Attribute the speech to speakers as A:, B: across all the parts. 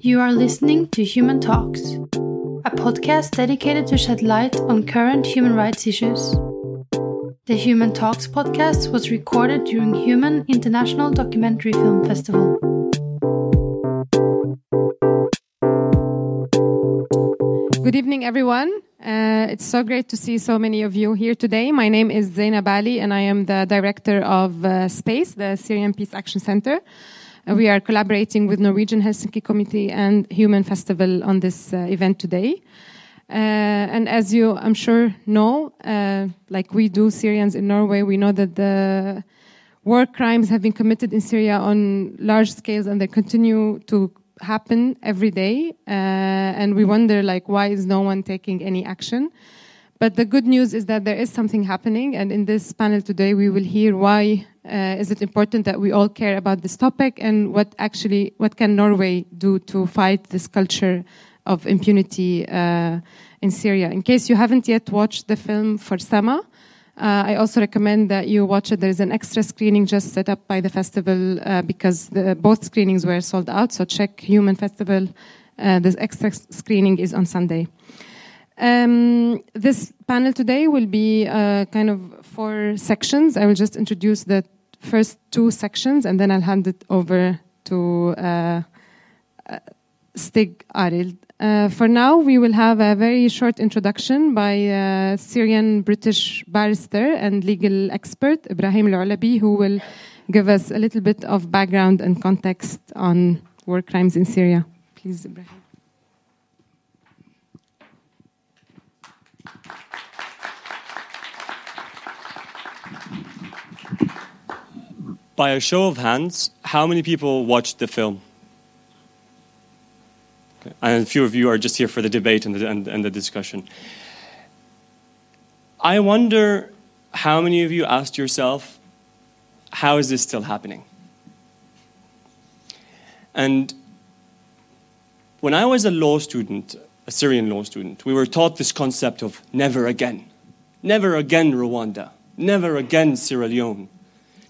A: You are listening to Human Talks, a podcast dedicated to shed light on current human rights issues. The Human Talks podcast was recorded during Human International Documentary Film Festival.
B: Good evening, everyone. Uh, it's so great to see so many of you here today. My name is Zainab Ali, and I am the director of uh, SPACE, the Syrian Peace Action Center. We are collaborating with Norwegian Helsinki Committee and Human Festival on this uh, event today. Uh, and as you, I'm sure, know, uh, like we do Syrians in Norway, we know that the war crimes have been committed in Syria on large scales and they continue to happen every day. Uh, and we wonder, like, why is no one taking any action? But the good news is that there is something happening, and in this panel today, we will hear why uh, is it important that we all care about this topic, and what actually what can Norway do to fight this culture of impunity uh, in Syria. In case you haven't yet watched the film Forsema, uh, I also recommend that you watch it. There is an extra screening just set up by the festival uh, because the, both screenings were sold out. So check Human Festival. Uh, this extra screening is on Sunday. Um, this panel today will be uh, kind of four sections. I will just introduce the first two sections and then I'll hand it over to uh, uh, Stig Arild. Uh, for now, we will have a very short introduction by a Syrian British barrister and legal expert, Ibrahim Al-Ulabi, who will give us a little bit of background and context on war crimes in Syria. Please, Ibrahim.
C: By a show of hands, how many people watched the film? Okay. And a few of you are just here for the debate and the, and, and the discussion. I wonder how many of you asked yourself, how is this still happening? And when I was a law student, a Syrian law student, we were taught this concept of never again. Never again Rwanda. Never again Sierra Leone.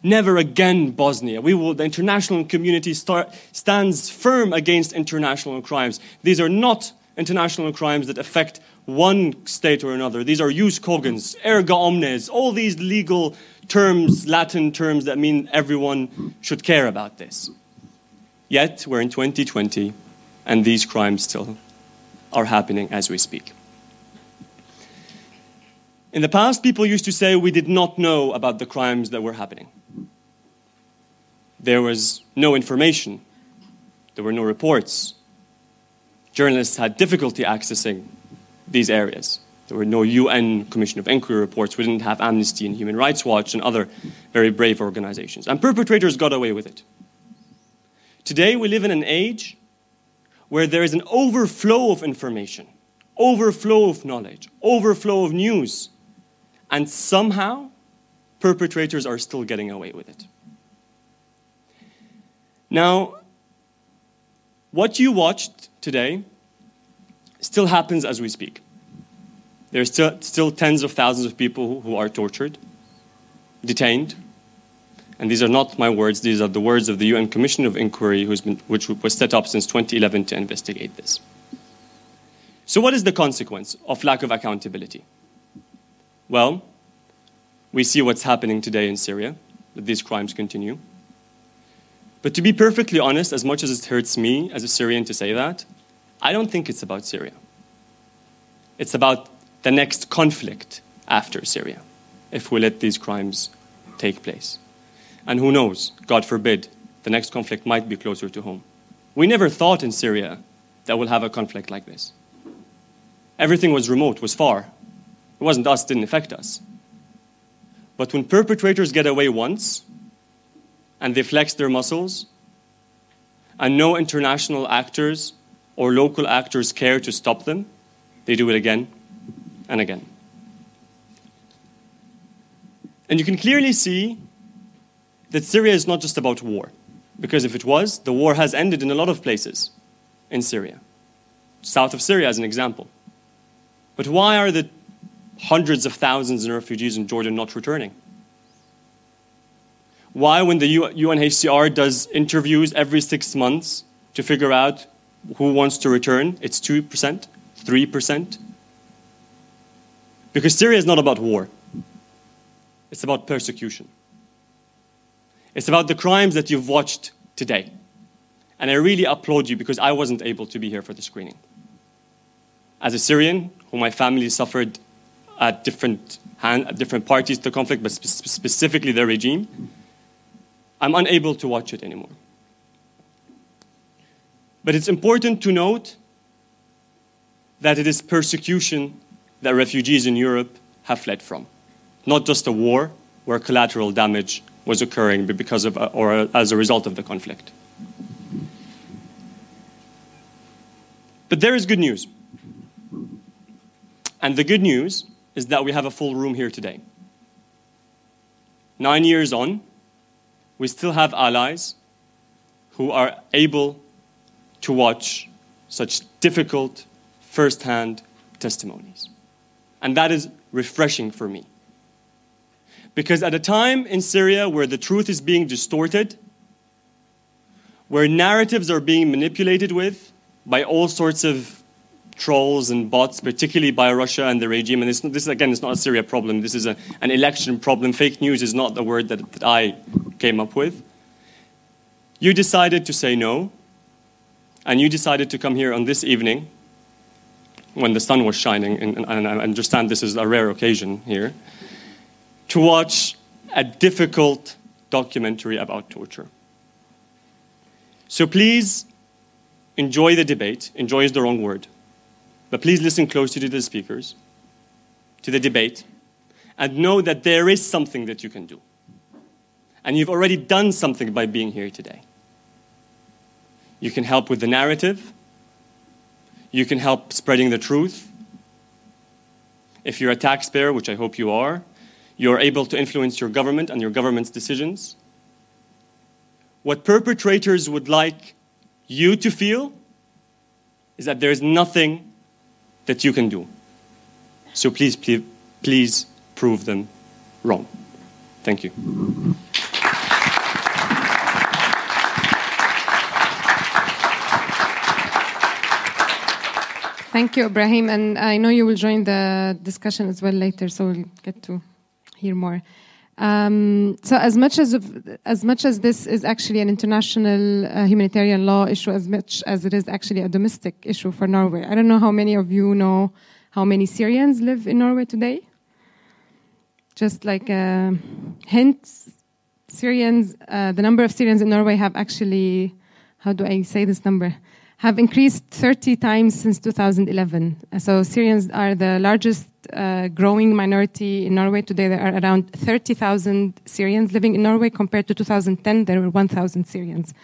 C: Never again Bosnia. We will, the international community start, stands firm against international crimes. These are not international crimes that affect one state or another. These are jus cogens, erga omnes, all these legal terms, Latin terms that mean everyone should care about this. Yet, we're in 2020, and these crimes still are happening as we speak. In the past, people used to say we did not know about the crimes that were happening. There was no information, there were no reports. Journalists had difficulty accessing these areas. There were no UN Commission of Inquiry reports. We didn't have Amnesty and Human Rights Watch and other very brave organizations. And perpetrators got away with it. Today, we live in an age where there is an overflow of information, overflow of knowledge, overflow of news, and somehow perpetrators are still getting away with it. Now, what you watched today still happens as we speak. There are still, still tens of thousands of people who are tortured, detained, and these are not my words, these are the words of the UN Commission of Inquiry, been, which was set up since 2011 to investigate this. So, what is the consequence of lack of accountability? Well, we see what's happening today in Syria, that these crimes continue. But to be perfectly honest, as much as it hurts me as a Syrian to say that, I don't think it's about Syria. It's about the next conflict after Syria, if we let these crimes take place. And who knows, God forbid, the next conflict might be closer to home. We never thought in Syria that we'll have a conflict like this. Everything was remote, was far. It wasn't us, it didn't affect us. But when perpetrators get away once, and they flex their muscles, and no international actors or local actors care to stop them, they do it again and again. And you can clearly see that Syria is not just about war, because if it was, the war has ended in a lot of places in Syria. South of Syria, as an example. But why are the hundreds of thousands of refugees in Jordan not returning? Why, when the UNHCR does interviews every six months to figure out who wants to return, it's 2%, 3%. Because Syria is not about war, it's about persecution. It's about the crimes that you've watched today. And I really applaud you because I wasn't able to be here for the screening. As a Syrian, who my family suffered at different, hand, at different parties to the conflict, but spe- specifically the regime, I'm unable to watch it anymore. But it's important to note that it is persecution that refugees in Europe have fled from, not just a war where collateral damage was occurring because of, uh, or uh, as a result of the conflict. But there is good news. And the good news is that we have a full room here today. Nine years on, we still have allies who are able to watch such difficult first hand testimonies. And that is refreshing for me. Because at a time in Syria where the truth is being distorted, where narratives are being manipulated with by all sorts of trolls and bots, particularly by Russia and the regime. And this, this again, is not a Syria problem. This is a, an election problem. Fake news is not the word that, that I came up with. You decided to say no, and you decided to come here on this evening when the sun was shining, and, and I understand this is a rare occasion here, to watch a difficult documentary about torture. So please enjoy the debate. Enjoy is the wrong word. But please listen closely to the speakers, to the debate, and know that there is something that you can do. And you've already done something by being here today. You can help with the narrative, you can help spreading the truth. If you're a taxpayer, which I hope you are, you're able to influence your government and your government's decisions. What perpetrators would like you to feel is that there is nothing that you can do. So please, please, please prove them wrong. Thank you.
B: Thank you, Ibrahim. And I know you will join the discussion as well later, so we'll get to hear more. Um, so as much as as much as this is actually an international uh, humanitarian law issue, as much as it is actually a domestic issue for Norway, I don't know how many of you know how many Syrians live in Norway today. Just like a hint, Syrians, uh, the number of Syrians in Norway have actually, how do I say this number? Have increased 30 times since 2011. So Syrians are the largest uh, growing minority in Norway. Today, there are around 30,000 Syrians living in Norway. Compared to 2010, there were 1,000 Syrians.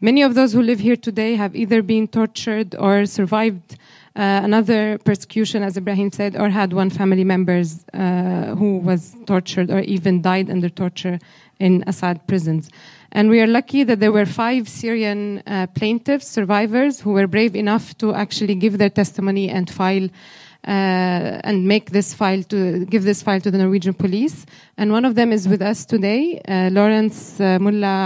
B: Many of those who live here today have either been tortured or survived uh, another persecution, as Ibrahim said, or had one family members uh, who was tortured or even died under torture in Assad prisons. And we are lucky that there were five Syrian uh, plaintiffs, survivors, who were brave enough to actually give their testimony and file uh, and make this file to give this file to the Norwegian police. And one of them is with us today, uh, Lawrence uh,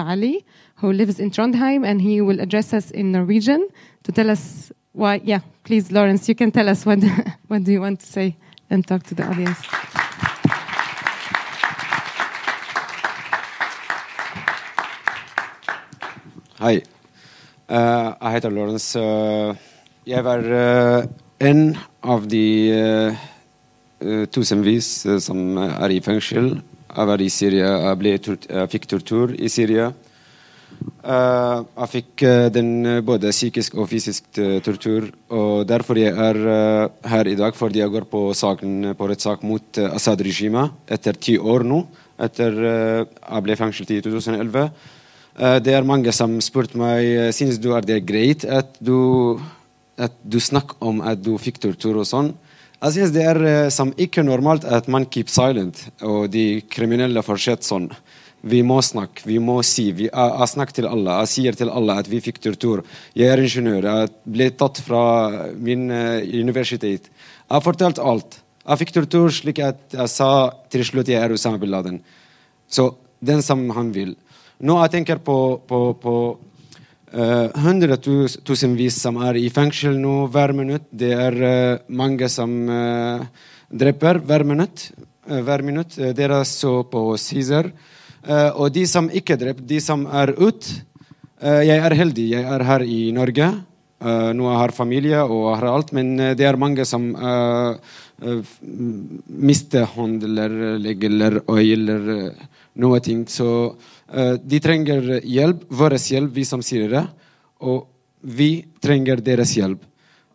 B: Ali, who lives in Trondheim, and he will address us in Norwegian to tell us why. Yeah, please, Lawrence, you can tell us what what do you want to say and talk to the audience.
D: Hei. Uh, jeg heter Lawrence. Uh, jeg var uh, en av de uh, tusenvis uh, som er i fengsel. Jeg var i Syria. Jeg, ble jeg fikk tortur i Syria. Uh, jeg fikk den både psykisk og fysisk tortur. Og derfor jeg er her i dag, fordi jeg går på, saken, på rettssak mot Assad-regimet etter ti år nå. Etter jeg ble fengslet i 2011. det er mange som spurte meg synes du er det greit at du at du snakker om at du fikk tortur og sånn. Jeg synes det er uh, som ikke normalt at man keep silent, og de kriminelle fortsetter sånn. Vi må snakke, vi må si. Vi, jeg, jeg, snakker til alle. Jeg sier til alle at vi fikk tortur. Jeg er ingeniør. Jeg ble tatt fra min uh, universitet. Jeg har fortalt alt. Jeg fikk tortur slik at jeg sa til slutt jeg er Osama bin Laden. Så den som han vil. Nå jeg tenker på, på, på uh, hundretusenvis som er i fengsel nå hver minutt. Det er uh, mange som uh, dreper hver minutt. eh, hver minutt. Eh, Dere så på Caesar. Eh, og de som ikke dreper, de som er ute eh, Jeg er heldig. Jeg er her i Norge. nå nå jeg har familie og har alt, men eh, det er mange som eh, eh, mister hånd eller legg eller øye eller eh, noe ting. Så eh, de trenger hjelp, vår hjelp, vi som det. Og vi trenger deres hjelp.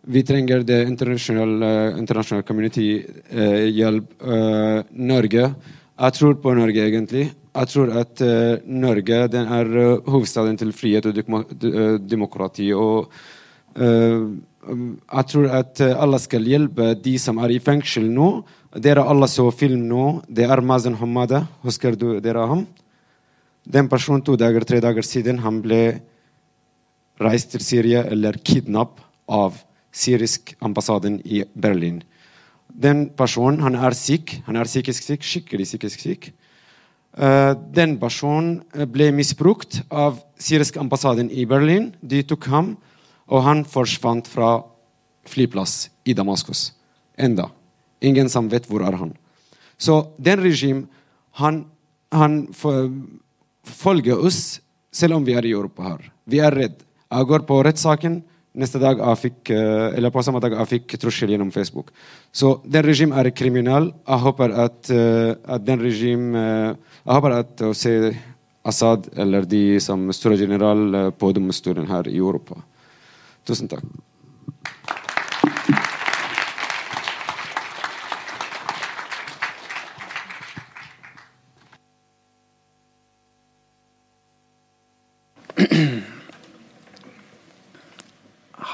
D: Vi trenger det internasjonale uh, community eh, hjelp. eh, Norge. Jeg tror på Norge, egentlig. Jeg tror at eh, Norge den er eh, hovedstaden til frihet og eh, demokrati. Og eh, jeg tror at eh, alle skal hjelpe de som er i fengsel nå. Dere alle så film nå. Det er Mazen Hamada. Husker du dere ham? Den personen to dager, tre dager siden han ble reist til Syria eller kidnappet av syrisk ambassaden i Berlin. Den personen han er syk, han er psykisk syk, skikkelig psykisk syk. Eh, den personen ble misbrukt av syrisk ambassaden i Berlin. De tok ham, og han forsvant fra flyplass i Damaskus. Enda. Ingen som vet hvor er han. Så den regimen han, han f- følger oss selv om vi er i Europa her. Vi er redd. Jeg går på rettssaken. Neste dag jeg fikk, eh, eller på samme dag jeg fikk trussel gjennom Facebook. Så den regimet er kriminell. Jeg håper at, eh, at den regim eh, Jeg håper at å se Assad eller de som store general på domstolen her i Europa. Tusen takk.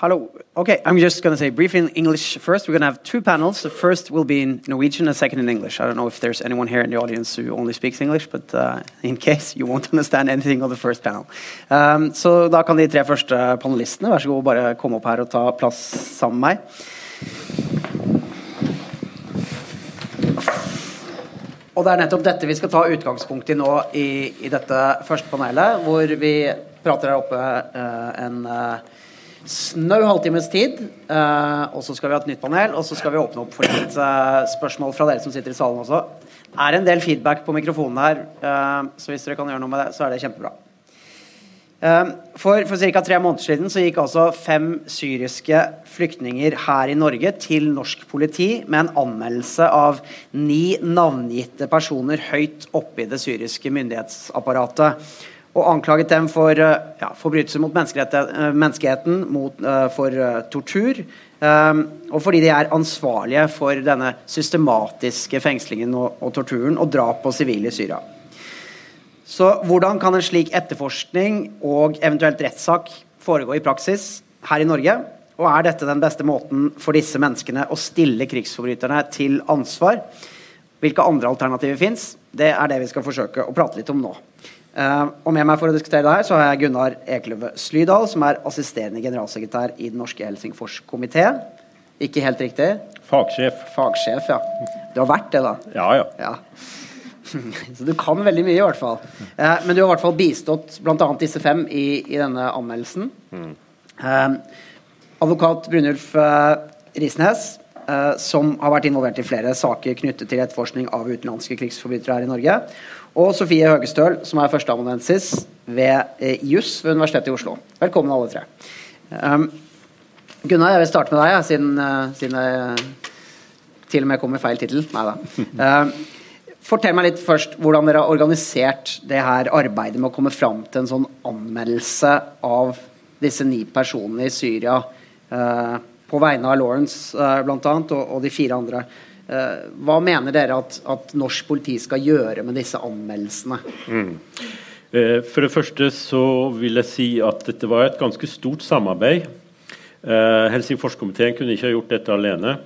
E: Hello. Okay, I'm just going to say briefly in English first. We're going to have two panels. The first will be in Norwegian, and the second in English. I don't know if there's anyone here in the audience who only speaks English, but uh, in case you won't understand anything on the first panel. Um, så da kan de tre første panelistene vær så god bare komme opp her og ta plass sammen med meg. Og det er nettopp dette vi skal ta utgangspunkt i nå i, i dette første panelet, hvor vi prater her oppe uh, en eh, snau halvtimes tid. eh, og så skal vi ha et nytt panel, og så skal vi åpne opp for litt eh, spørsmål fra dere som sitter i salen også. Det er en del feedback på mikrofonen her, eh, så hvis dere kan gjøre noe med det, så er det kjempebra. For, for ca. tre måneder siden så gikk altså fem syriske flyktninger her i Norge til norsk politi med en anmeldelse av ni navngitte personer høyt oppe i det syriske myndighetsapparatet. Og anklaget dem for eh, ja, forbrytelser mot eh, menneskeheten, mot, eh, for tortur, og fordi de er ansvarlige for denne systematiske fengslingen og, og torturen og drap på sivile i Syria. Så hvordan kan en slik etterforskning og eventuelt rettssak foregå i praksis her i Norge? Og er dette den beste måten for disse menneskene å stille krigsforbryterne til ansvar? Hvilke andre alternativer fins? Det er det vi skal forsøke å prate litt om nå. Eh, og med meg for å diskutere det her så har jeg Gunnar Ekløve Slydal, som er assisterende generalsekretær i Den norske Helsingforskomité. Ikke helt riktig?
F: Fagsjef.
E: Fagsjef, ja. Du har vært det, da?
F: Ja, ja.
E: Ja. Så du kan veldig mye, i hvert fall. Uh, men du har i hvert fall bistått bl.a. disse fem i, i denne anmeldelsen. Eh, advokat Brunulf Risnes, som har vært involvert i flere saker knyttet til etterforskning av utenlandske krigsforbrytere her i Norge. Og Sofie Høgestøl, som er førsteamanuensis ved eh, juss ved Universitetet i Oslo. Velkommen, alle tre. Um, Gunnar, jeg vil starte med deg, siden, uh, siden jeg til og med kom med feil tittel. Nei da. Uh, Fortell meg litt først hvordan dere har organisert det her arbeidet med å komme fram til en sånn anmeldelse av disse ni personene i Syria Uh, på vegne av Lawrence eh, annet, og, og de fire andre. Eh, hva mener dere at, at norsk politi skal gjøre med disse anmeldelsene?
F: Eh, For det første så vil jeg si at dette var et ganske stort samarbeid. Eh, Helsingforskomiteen kunne ikke ha gjort dette alene.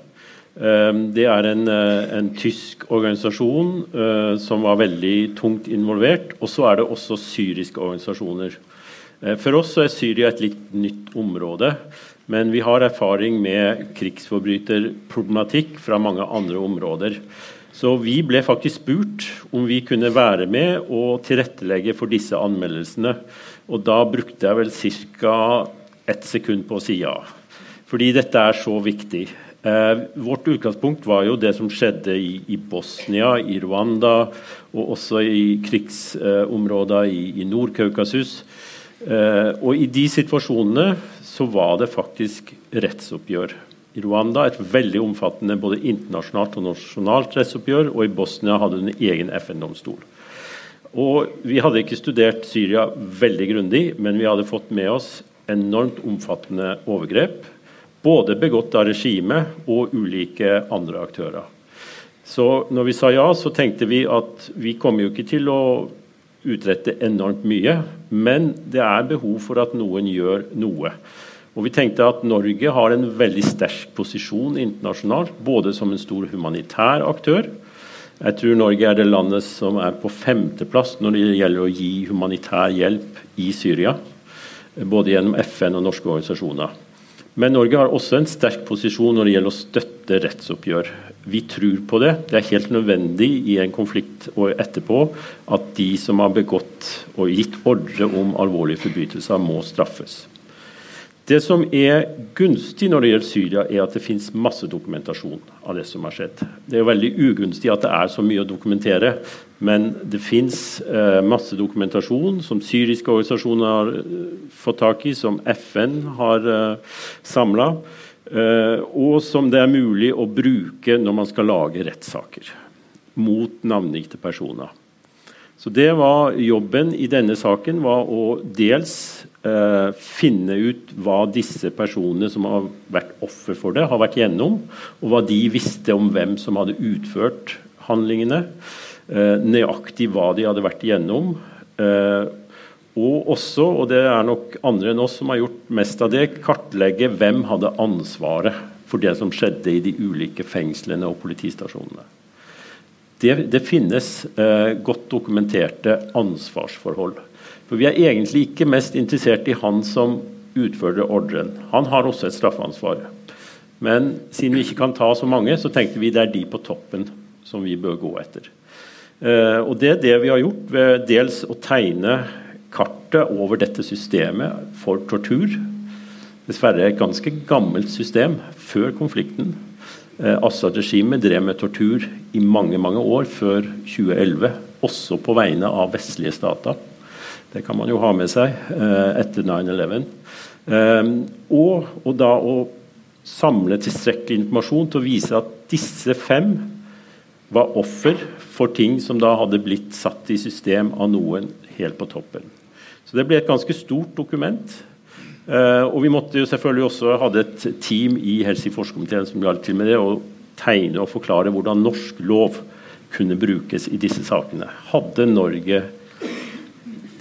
F: Det er en, en tysk organisasjon som var veldig tungt involvert. Og så er det også syriske organisasjoner. For oss er Syria et litt nytt område. Men vi har erfaring med krigsforbryterproblematikk fra mange andre områder. Så vi ble faktisk spurt om vi kunne være med og tilrettelegge for disse anmeldelsene. Og da brukte jeg vel ca. ett sekund på å si ja. Fordi dette er så viktig. Eh, vårt utgangspunkt var jo det som skjedde i, i Bosnia, i Rwanda og også i krigsområder i, i Nord-Kaukasus. Eh, og i de situasjonene så var det faktisk rettsoppgjør. I Rwanda et veldig omfattende både internasjonalt og nasjonalt rettsoppgjør, og i Bosnia hadde hun en egen FN-domstol. Og Vi hadde ikke studert Syria veldig grundig, men vi hadde fått med oss enormt omfattende overgrep. Både begått av regimet og ulike andre aktører. Så når vi sa ja, så tenkte vi at vi kommer jo ikke til å utrette enormt mye, men det er behov for at noen gjør noe. Og vi tenkte at Norge har en veldig sterk posisjon internasjonalt, både som en stor humanitær aktør, jeg tror Norge er det landet som er på femteplass når det gjelder å gi humanitær hjelp i Syria. Både gjennom FN og norske organisasjoner. Men Norge har også en sterk posisjon når det gjelder å støtte rettsoppgjør. Vi tror på det. Det er helt nødvendig i en konflikt og etterpå at de som har begått og gitt ordre om alvorlige forbrytelser, må straffes. Det som er gunstig når det gjelder Syria, er at det finnes masse dokumentasjon av det som har skjedd. Det er veldig ugunstig at det er så mye å dokumentere, men det finnes eh, masse dokumentasjon som syriske organisasjoner har eh, fått tak i, som FN har eh, samla, og som det er mulig å bruke når man skal lage rettssaker mot navngitte personer. Så det var Jobben i denne saken var å dels eh, finne ut hva disse personene som har vært offer for det, har vært gjennom, og hva de visste om hvem som hadde utført handlingene. Eh, nøyaktig hva de hadde vært igjennom. Eh, og også, og det er nok andre enn oss som har gjort mest av det, kartlegge hvem hadde ansvaret for det som skjedde i de ulike fengslene og politistasjonene det, det finnes eh, godt dokumenterte ansvarsforhold. For Vi er egentlig ikke mest interessert i han som utfører ordren. Han har også et straffansvar. Men siden vi ikke kan ta så mange, så tenkte vi det er de på toppen som vi bør gå etter. Eh, og Det er det vi har gjort ved dels å tegne kartet over dette systemet for tortur. Dessverre et ganske gammelt system før konflikten. Eh, Assad-regimet drev med tortur i mange mange år før 2011, også på vegne av vestlige stater. Det kan man jo ha med seg eh, etter 9-11. Eh, og, og, da å samle tilstrekkelig informasjon til å vise at disse fem var offer for ting som da hadde blitt satt i system av noen helt på toppen. Så det ble et ganske stort dokument. Uh, og vi måtte jo selvfølgelig også hadde et team i Helsingforskomiteen som hjalp til med det, å tegne og forklare hvordan norsk lov kunne brukes i disse sakene. Hadde Norge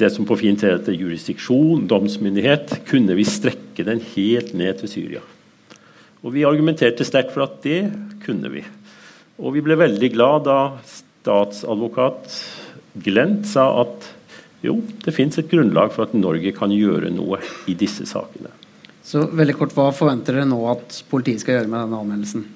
F: det som på fint heter jurisdiksjon, domsmyndighet, kunne vi strekke den helt ned til Syria. Og Vi argumenterte sterkt for at det kunne vi. Og vi ble veldig glad da statsadvokat Glent sa at jo, det fins et grunnlag for at Norge kan gjøre noe i disse sakene.
E: Så veldig kort, Hva forventer dere nå at politiet skal gjøre med denne anmeldelsen?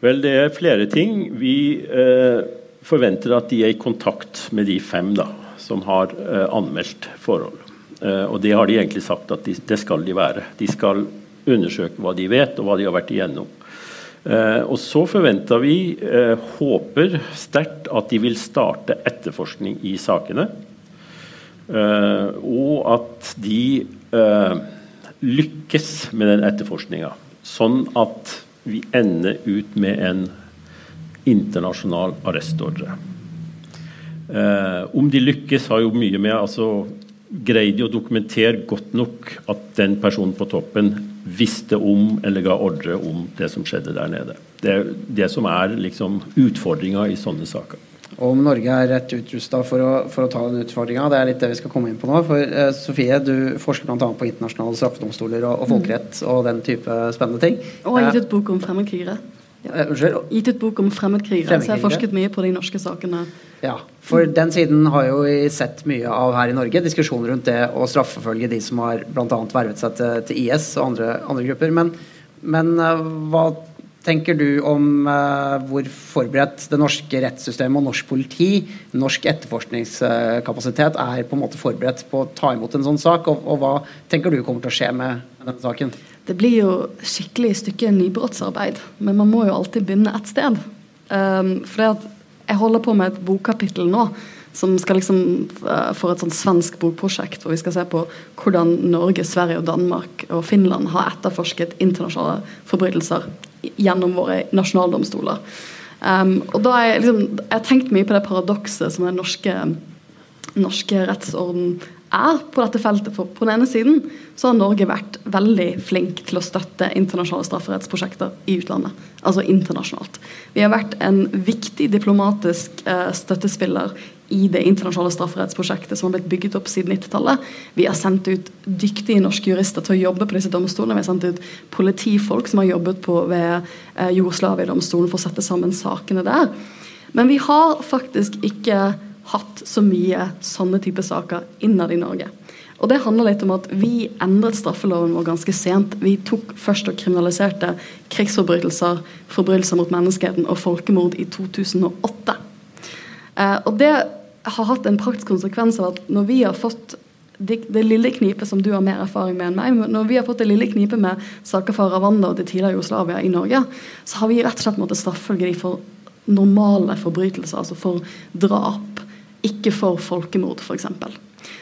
F: Vel, Det er flere ting. Vi eh, forventer at de er i kontakt med de fem da, som har eh, anmeldt forhold. Eh, og Det har de egentlig sagt at de, det skal de være. De skal undersøke hva de vet og hva de har vært igjennom. Eh, og så forventer vi, eh, håper sterkt at de vil starte etterforskning i sakene. Eh, og at de eh, lykkes med den etterforskninga. Sånn at vi ender ut med en internasjonal arrestordre. Eh, om de lykkes, har jo mye med altså Greide de å dokumentere godt nok at den personen på toppen visste om eller ga ordre om det som skjedde der nede. Det er det som er liksom utfordringa i sånne saker
E: og om Norge er rett utrusta for, for, å ta den utfordringa. Det er litt det vi skal komme inn på nå. For eh, Sofie, du forsker bl.a. på internasjonale straffedomstoler og, og, mm. folkerett og den type spennende ting.
G: Og har gitt ut bok om fremmedkrigere.
E: Uh, unnskyld?
G: Gitt ut bok om fremmedkrigere, så jeg har forsket mye på de norske sakene.
E: Ja, for den siden har jo vi sett mye av her i Norge. Diskusjoner rundt det å straffeforfølge de som har bl.a. vervet seg til, til, IS og andre, andre grupper. Men, men uh, hva tenker du om uh, hvor forberedt det norske rettssystemet og norsk politi, norsk etterforskningskapasitet, er på en måte forberedt på å ta imot en sånn sak? Og, og hva tenker du kommer til å skje med, denne saken?
G: Det blir jo skikkelig stykke nybrottsarbeid, men man må jo alltid begynne et sted. Um, for jeg holder på med et bokkapittel nå som skal liksom uh, for et sånt svensk bokprosjekt hvor vi skal se på hvordan Norge, Sverige og Danmark og Finland har etterforsket internasjonale forbrytelser gjennom våre nasjonaldomstoler. Um, og da jeg, liksom, jeg har tenkt mye på det paradokset som den norske, norske rettsorden er på dette feltet. For på den ene siden så har Norge vært veldig flink til å støtte internasjonale strafferettsprosjekter i utlandet. Altså internasjonalt. Vi har vært en viktig diplomatisk uh, støttespiller i det internasjonale strafferettsprosjektet som har blitt bygget opp siden 90-tallet. Vi har sendt ut dyktige norske jurister til å jobbe på disse domstolene. Vi har sendt ut politifolk som har jobbet på ved eh, Jugoslavia-domstolen for å sette sammen sakene der. Men vi har faktisk ikke hatt så mye sånne type saker innad i Norge. Og Det handler litt om at vi endret straffeloven vår ganske sent. Vi tok først og kriminaliserte krigsforbrytelser, forbrytelser mot menneskeheten og folkemord i 2008. Eh, og det har hatt en praktisk konsekvens av at når vi har fått det, lille knipet som du har mer erfaring med enn meg, når vi har fått det lille knipet med saker fra Rwanda og det tidligere Jugoslavia i Norge, så har vi rett og slett måttet straffølge de for normale forbrytelser, altså for drap, ikke for folkemord, f.eks.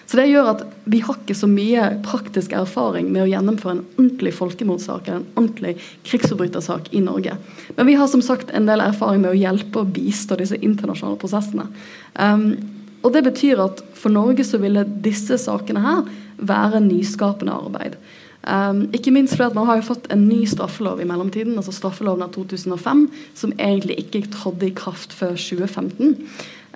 G: Så det gjør at vi har ikke så mye praktisk erfaring med å gjennomføre en ordentlig folkemordsak en ordentlig krigsforbrytersak i Norge. Men vi har som sagt en del erfaring med å hjelpe og bistå disse internasjonale prosessene. Um, og det betyr at for Norge så ville disse sakene her være nyskapende arbeid. Um, ikke minst fordi at Man har jo fått en ny straffelov i mellomtiden, altså straffeloven av 2005, som egentlig ikke trådte i kraft før 2015.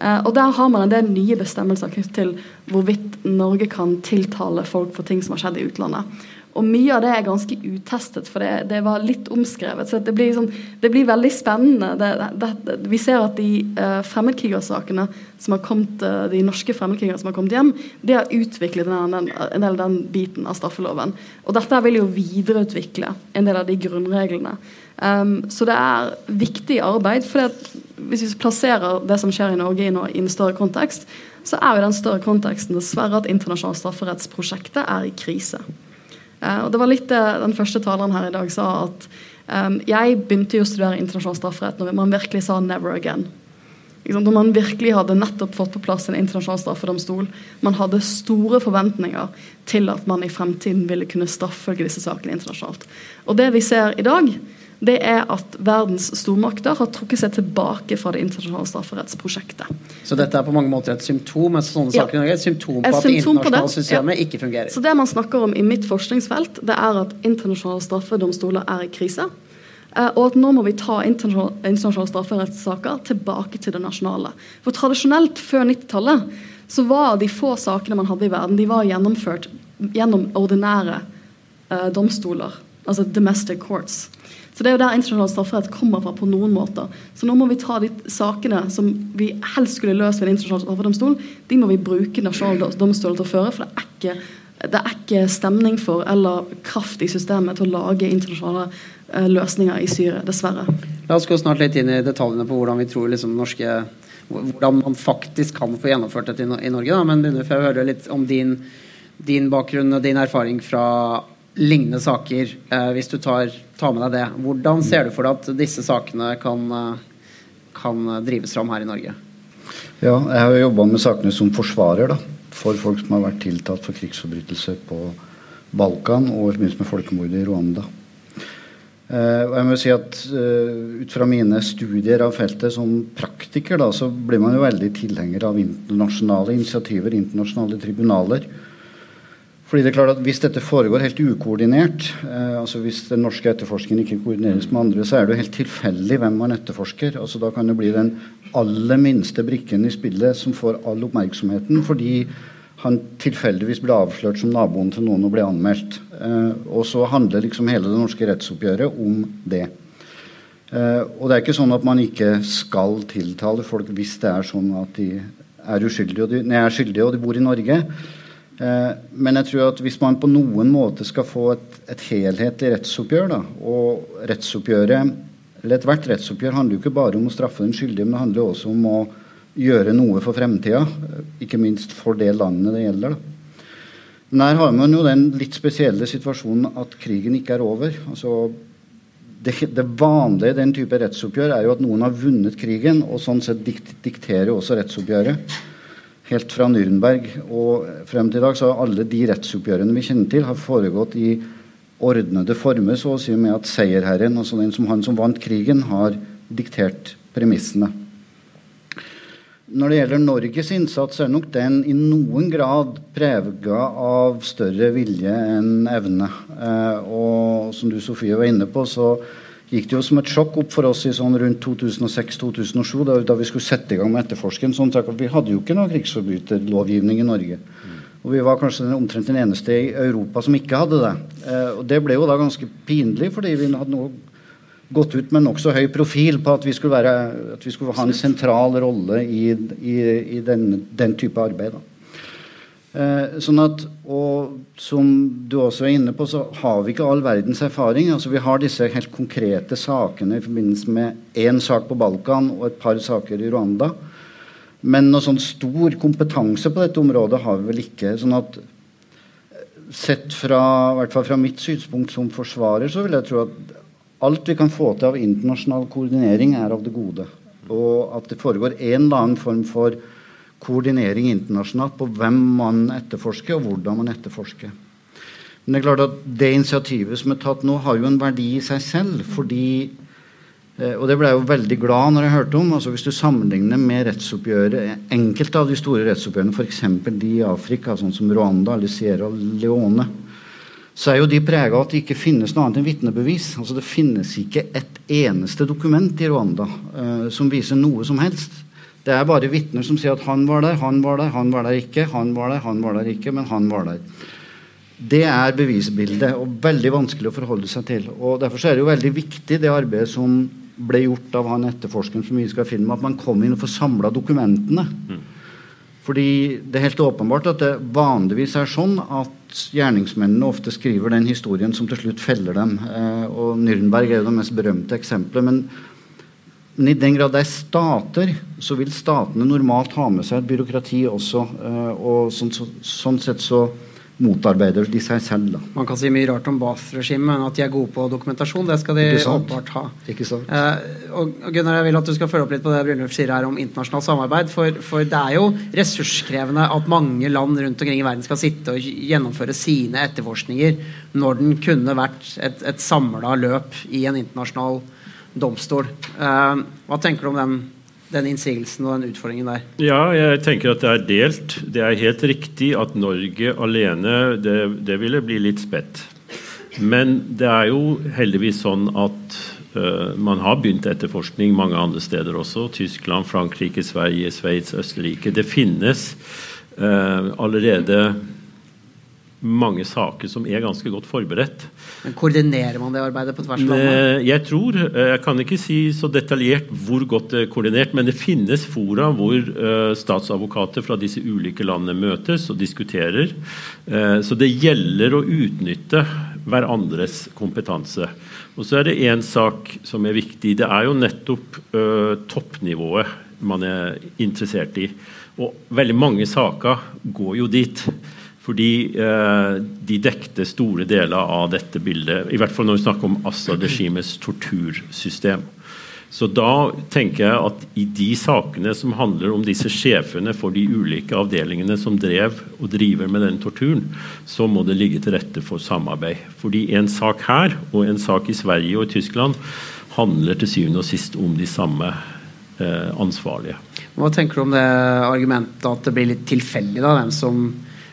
G: Uh, og Der har man en del nye bestemmelser knyttet til hvorvidt Norge kan tiltale folk for ting som har skjedd i utlandet. Og mye av det er ganske utestet, for det, det var litt omskrevet. Så det blir, liksom, det blir veldig spennende. Det, det, vi ser at de uh, fremmedkrigersakene som har kommet, uh, de norske fremmedkrigere som har kommet hjem, de har utviklet en del av den biten av straffeloven. Og dette vil jo videreutvikle en del av de grunnreglene. Um, så det er viktig arbeid. for hvis vi plasserer det som skjer i Norge i en større kontekst, så er jo den større konteksten dessverre at internasjonalt strafferettsprosjektet er i krise. Uh, og det var litt det den første taleren her i dag sa, at um, jeg begynte jo å studere internasjonal strafferett når man virkelig sa 'never again'. Når man virkelig hadde nettopp fått på plass en internasjonal straffedomstol. Man hadde store forventninger til at man i fremtiden ville kunne straffe disse sakene internasjonalt. Og det vi ser i dag, det er at verdens stormakter har trukket seg tilbake fra det internasjonale strafferettsprosjektet.
E: Så dette er på mange måter et symptom sånne saker ja. et symptom på et at det internasjonale systemet ja. ikke fungerer?
G: Så Det man snakker om i mitt forskningsfelt, det er at internasjonale straffedomstoler er i krise. Eh, og at nå må vi ta internasjonale, strafferettssaker tilbake til det nasjonale. For tradisjonelt, før 90-tallet, så var de få sakene man hadde i verden, de var gjennomført gjennom ordinære uh, domstoler. Altså domestic courts. Så Det er jo der internasjonal strafferett kommer fra på noen måter. Så nå må vi ta de sakene som vi helst skulle løst ved en internasjonal straffedomstol, de må vi bruke nasjonale domstoler til å føre. For det er, ikke, det er ikke stemning for eller kraft i systemet til å lage internasjonale uh, løsninger i Syria, dessverre.
E: La oss gå snart litt inn i detaljene på hvordan vi tror liksom, norske hvordan man faktisk kan få gjennomført dette i Norge. Da. Men begynner for å høre litt om din, din bakgrunn og din erfaring fra lignende saker, eh, hvis du tar, tar, med deg det. Hvordan ser du for deg at disse sakene kan, eh, kan drives fram her i Norge?
H: Ja, jeg har jobba med sakene som forsvarer da, for folk som har vært tiltalt for krigsforbrytelser på Balkan og i forbindelse med folkemordet i Rwanda. Uh, og jeg må si at uh, Ut fra mine studier av feltet som praktiker da, så blir man jo veldig tilhenger av internasjonale initiativer, internasjonale tribunaler fordi det er klart at Hvis dette foregår helt ukoordinert, eh, altså hvis den norske etterforskningen ikke koordineres med andre, så er det jo helt tilfeldig hvem man etterforsker. altså Da kan det bli den aller minste brikken i spillet som får all oppmerksomheten fordi han tilfeldigvis ble avslørt som naboen til noen og ble anmeldt. Eh, og så handler liksom hele det norske rettsoppgjøret om det. Eh, og det er ikke sånn at man ikke skal tiltale folk hvis det er sånn at de er uskyldige og de, nei, er skyldige og de bor i Norge. Eh, men jeg tror at hvis man på noen måte skal få et, et helhetlig rettsoppgjør, da, og rettsoppgjøret eller ethvert rettsoppgjør handler jo ikke bare om å straffe den skyldige, men det handler også om å gjøre noe for fremtida. Ikke minst for det landet det gjelder. Da. Men her har man jo den litt spesielle situasjonen at krigen ikke er over. Altså, det, det, vanlige i den type rettsoppgjør er jo at noen har vunnet krigen, og sånn sett dikt, dikterer også rettsoppgjøret. Helt fra Nürnberg og frem til i dag så har alle de rettsoppgjørene vi kjenner til, har foregått i ordnede former, så å si, med at seierherren, altså den som han som vant krigen, har diktert premissene. Når det gjelder Norges innsats, er nok den i noen grad prega av større vilje enn evne. Eh, og som du Sofie var inne på, så gikk det jo som et sjokk opp for oss i sånn rundt 2006-2007, da, da, vi skulle sette i gang med etterforsken. Sånn vi hadde jo ikke noe krigsforbryterlovgivning i Norge. Og vi var kanskje den, omtrent den eneste i Europa som ikke hadde det. Eh, og det ble jo da ganske pinlig, fordi vi hadde noe gått ut med nokså høy profil på at vi skulle, være, at vi skulle ha en sentral rolle i, i, i den, den, type arbeid. Eh, sånn at, og Som du også er inne på, så har vi ikke all verdens erfaring. altså Vi har disse helt konkrete sakene i forbindelse med én sak på Balkan og et par saker i Rwanda. Men noe sånn stor kompetanse på dette området har vi vel ikke. sånn at Sett fra, hvert fall fra mitt synspunkt som forsvarer, så vil jeg tro at alt vi kan få til av internasjonal koordinering, er av det gode. Og at det foregår en eller annen form for koordinering internasjonalt på hvem man etterforsker, og hvordan man etterforsker. Men det er klart at det initiativet som er tatt nå, har jo en verdi i seg selv. fordi Eh, og det ble jeg jo veldig glad når jeg hørte om. altså Hvis du sammenligner med rettsoppgjøret, enkelte av de store rettsoppgjørene, f.eks. de i Afrika, sånn som Rwanda eller Sierra Leone, så er jo de prega av at det ikke finnes noe annet enn vitnebevis. Altså Det finnes ikke et eneste dokument i Rwanda uh, som viser noe som helst. Det er bare vitner som sier at 'han var der, han var der, han var der ikke', 'han var der, han var der ikke', men han var der. Det er bevisbildet, og veldig vanskelig å forholde seg til. og Derfor er det jo veldig viktig det arbeidet som ble gjort av han etterforskeren som vi skal filme, at man kom inn og får samla dokumentene. Mm. Fordi det er helt åpenbart at det vanligvis er sånn at gjerningsmennene ofte skriver den historien som til slutt feller dem. Eh, og Nürnberg er jo det mest berømte eksempelet. Men, men, i den grad det er stater, så vil statene normalt ha med seg et byråkrati også. Eh, og sånn, så, sånn sett så motarbeider de seg selv. Da.
E: Man kan si mye rart om Bath-regimet, men at de er gode på dokumentasjon, det skal de åpenbart ha.
H: Ikke sant?
E: Eh, og Gunnar, jeg vil at du skal følge opp litt på det Brynjulf sier her om internasjonalt samarbeid. For, for, det er jo ressurskrevende at mange land rundt omkring i verden skal sitte og gjennomføre sine etterforskninger når den kunne vært et, et samla løp i en internasjonal domstol. Eh, hva tenker du om den den innsigelsen og den utfordringen der?
F: Ja, jeg tenker at det er delt. Det er helt riktig at Norge alene, det, det ville bli litt spett. Men det er jo heldigvis sånn at uh, man har begynt etterforskning mange andre steder også. Tyskland, Frankrike, Sverige, Sveits, Østerrike. Det finnes uh, allerede mange saker som er ganske godt forberedt.
E: Men Koordinerer man det arbeidet på tvers av landet?
F: Jeg tror, eh, jeg kan ikke si så detaljert hvor godt det er koordinert, men det finnes fora hvor statsadvokater fra disse ulike landene møtes og diskuterer. Så det gjelder å utnytte hverandres kompetanse. Og så er det én sak som er viktig. Det er jo nettopp toppnivået man er interessert i. Og veldig mange saker går jo dit. Fordi eh, de dekte store deler av dette bildet, i hvert fall når vi snakker om Assad-regimets tortursystem. Så da tenker jeg at i de sakene som handler om disse sjefene for de ulike avdelingene som drev og driver med den torturen, så må det ligge til rette for samarbeid. Fordi en sak her og en sak i Sverige og i Tyskland handler til syvende og sist om de samme eh, ansvarlige.
E: Hva tenker du om det argumentet at det blir litt tilfeldig da, hvem som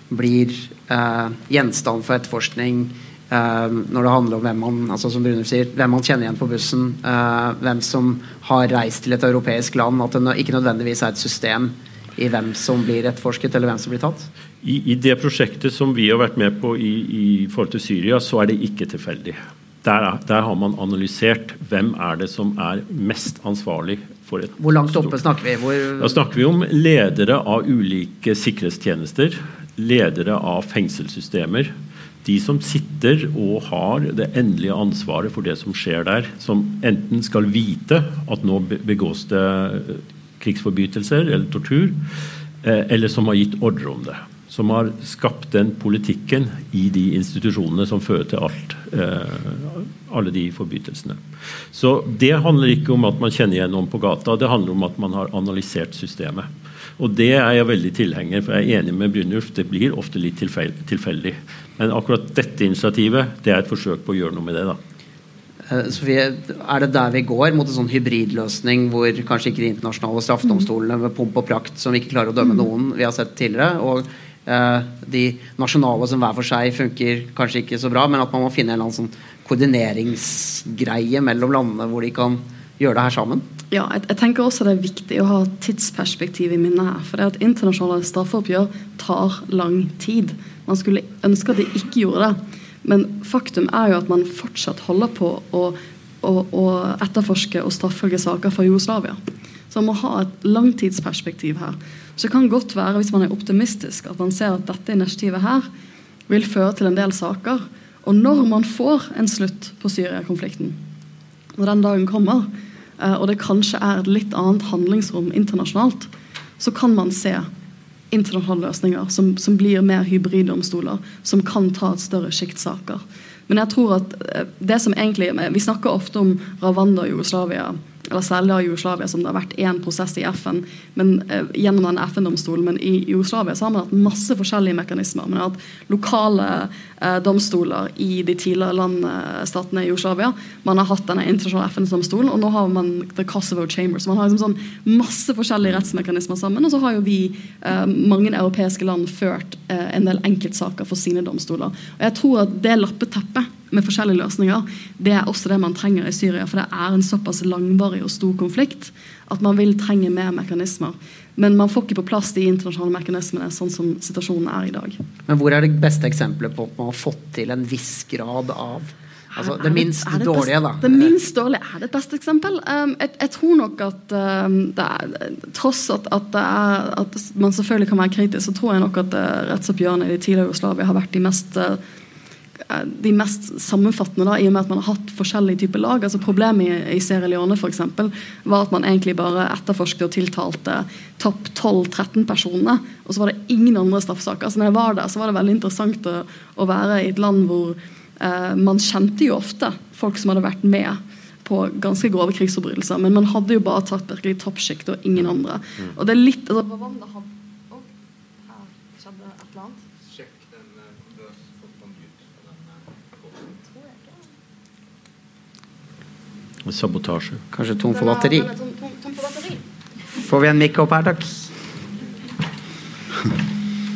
E: blir eh, gjenstand for etterforskning eh, når det handler om hvem man altså som Brunner sier, hvem man kjenner igjen på bussen, eh, hvem som har reist til et europeisk land, at det ikke nødvendigvis er et system i hvem som blir etterforsket, eller hvem som blir tatt?
F: I, i det prosjektet som vi har vært med på i, i, forhold til Syria, så er det ikke tilfeldig. Der, der, har man analysert hvem er det som er mest ansvarlig for et
E: Hvor langt oppe snakker vi? Hvor...
F: Da snakker vi om ledere av ulike sikkerhetstjenester ledere av fengselssystemer, de som sitter og har det endelige ansvaret for det som skjer der, som enten skal vite at nå begås det krigsforbrytelser eller tortur, eh, eller som har gitt ordre om det. Som har skapt den politikken i de institusjonene som fører til alt, eh, alle de forbrytelsene. Så Det handler ikke om at man kjenner igjen noen på gata, det handler om at man har analysert systemet. Og det er jeg veldig tilhenger for jeg er enig med Brynjulf, det blir ofte litt tilfeldig. Men akkurat dette initiativet det er et forsøk på å gjøre noe med det. da.
E: Eh, Sofie, er det der vi går, mot en sånn hybridløsning hvor kanskje ikke de internasjonale straffedomstolene med pomp og prakt som ikke klarer å dømme noen vi har sett tidligere, og eh, de nasjonale som hver for seg funker kanskje ikke så bra, men at man må finne en eller annen sånn koordineringsgreie mellom landene hvor de kan gjøre det her sammen?
G: Ja, jeg, jeg, tenker også det er viktig å ha tidsperspektiv i minnet her. For det at internasjonale straffeoppgjør tar lang tid. Man skulle ønske at de ikke gjorde det. Men faktum er jo at man fortsatt holder på å, å, å etterforske og straffølge saker fra Jugoslavia. Så man må ha et langtidsperspektiv her. Så det kan godt være, hvis man er optimistisk, at man ser at dette initiativet her vil føre til en del saker. Og når man får en slutt på Syria-konflikten, når den dagen kommer, og det kanskje er et litt annet handlingsrom internasjonalt, så kan man se internasjonale løsninger som, som blir mer hybriddomstoler, som kan ta et større sjikt saker. Men jeg tror at eh, det som egentlig Vi snakker ofte om Ravanda og Jugoslavia eller særlig av Jugoslavia, som det har vært én prosess i FN men, eh, gjennom den FN-domstolen. Men i Jugoslavia så har man hatt masse forskjellige mekanismer. Man har hatt lokale eh, domstoler i de tidligere landstatene i Jugoslavia. Man har hatt denne internasjonale FN-domstolen, og nå har man The Kosovo Chamber. Så man har liksom sånn masse forskjellige rettsmekanismer sammen. Og så har jo vi, eh, mange europeiske land, ført eh, en del enkeltsaker for sine domstoler. Og jeg tror at det lappeteppet med forskjellige løsninger, det er også det man trenger i Syria. For det er en såpass langvarig og stor konflikt at man vil trenge mer mekanismer. Men man får ikke på plass de internasjonale mekanismene sånn som situasjonen er i dag.
E: Men hvor er det beste eksempelet på at man har fått til en viss grad av Altså, det minst det, det dårlige, da.
G: Det minst dårlige er det et beste eksempel. Um, jeg, jeg, tror nok at um, det er, tross at, at, er, at, man selvfølgelig kan være kritisk, så tror jeg nok at uh, rettsoppgjørene i det tidligere Jugoslavia har vært de mest uh, de mest sammenfattende, da, i og med at man har hatt forskjellige typer lag. altså Problemet i, i Sierra Leone for eksempel, var at man egentlig bare etterforsket og tiltalte topp 12-13 personer. Og så var det ingen andre straffesaker. Altså, når jeg var der, så var det veldig interessant å, å være i et land hvor eh, man kjente jo ofte folk som hadde vært med på ganske grove krigsforbrytelser, men man hadde jo bare tatt virkelig toppsjikt og ingen andre. Mm. Og det er litt altså,
F: Sabotasje.
E: Kanskje tom for batteri. Får vi en mikk opp her, takk?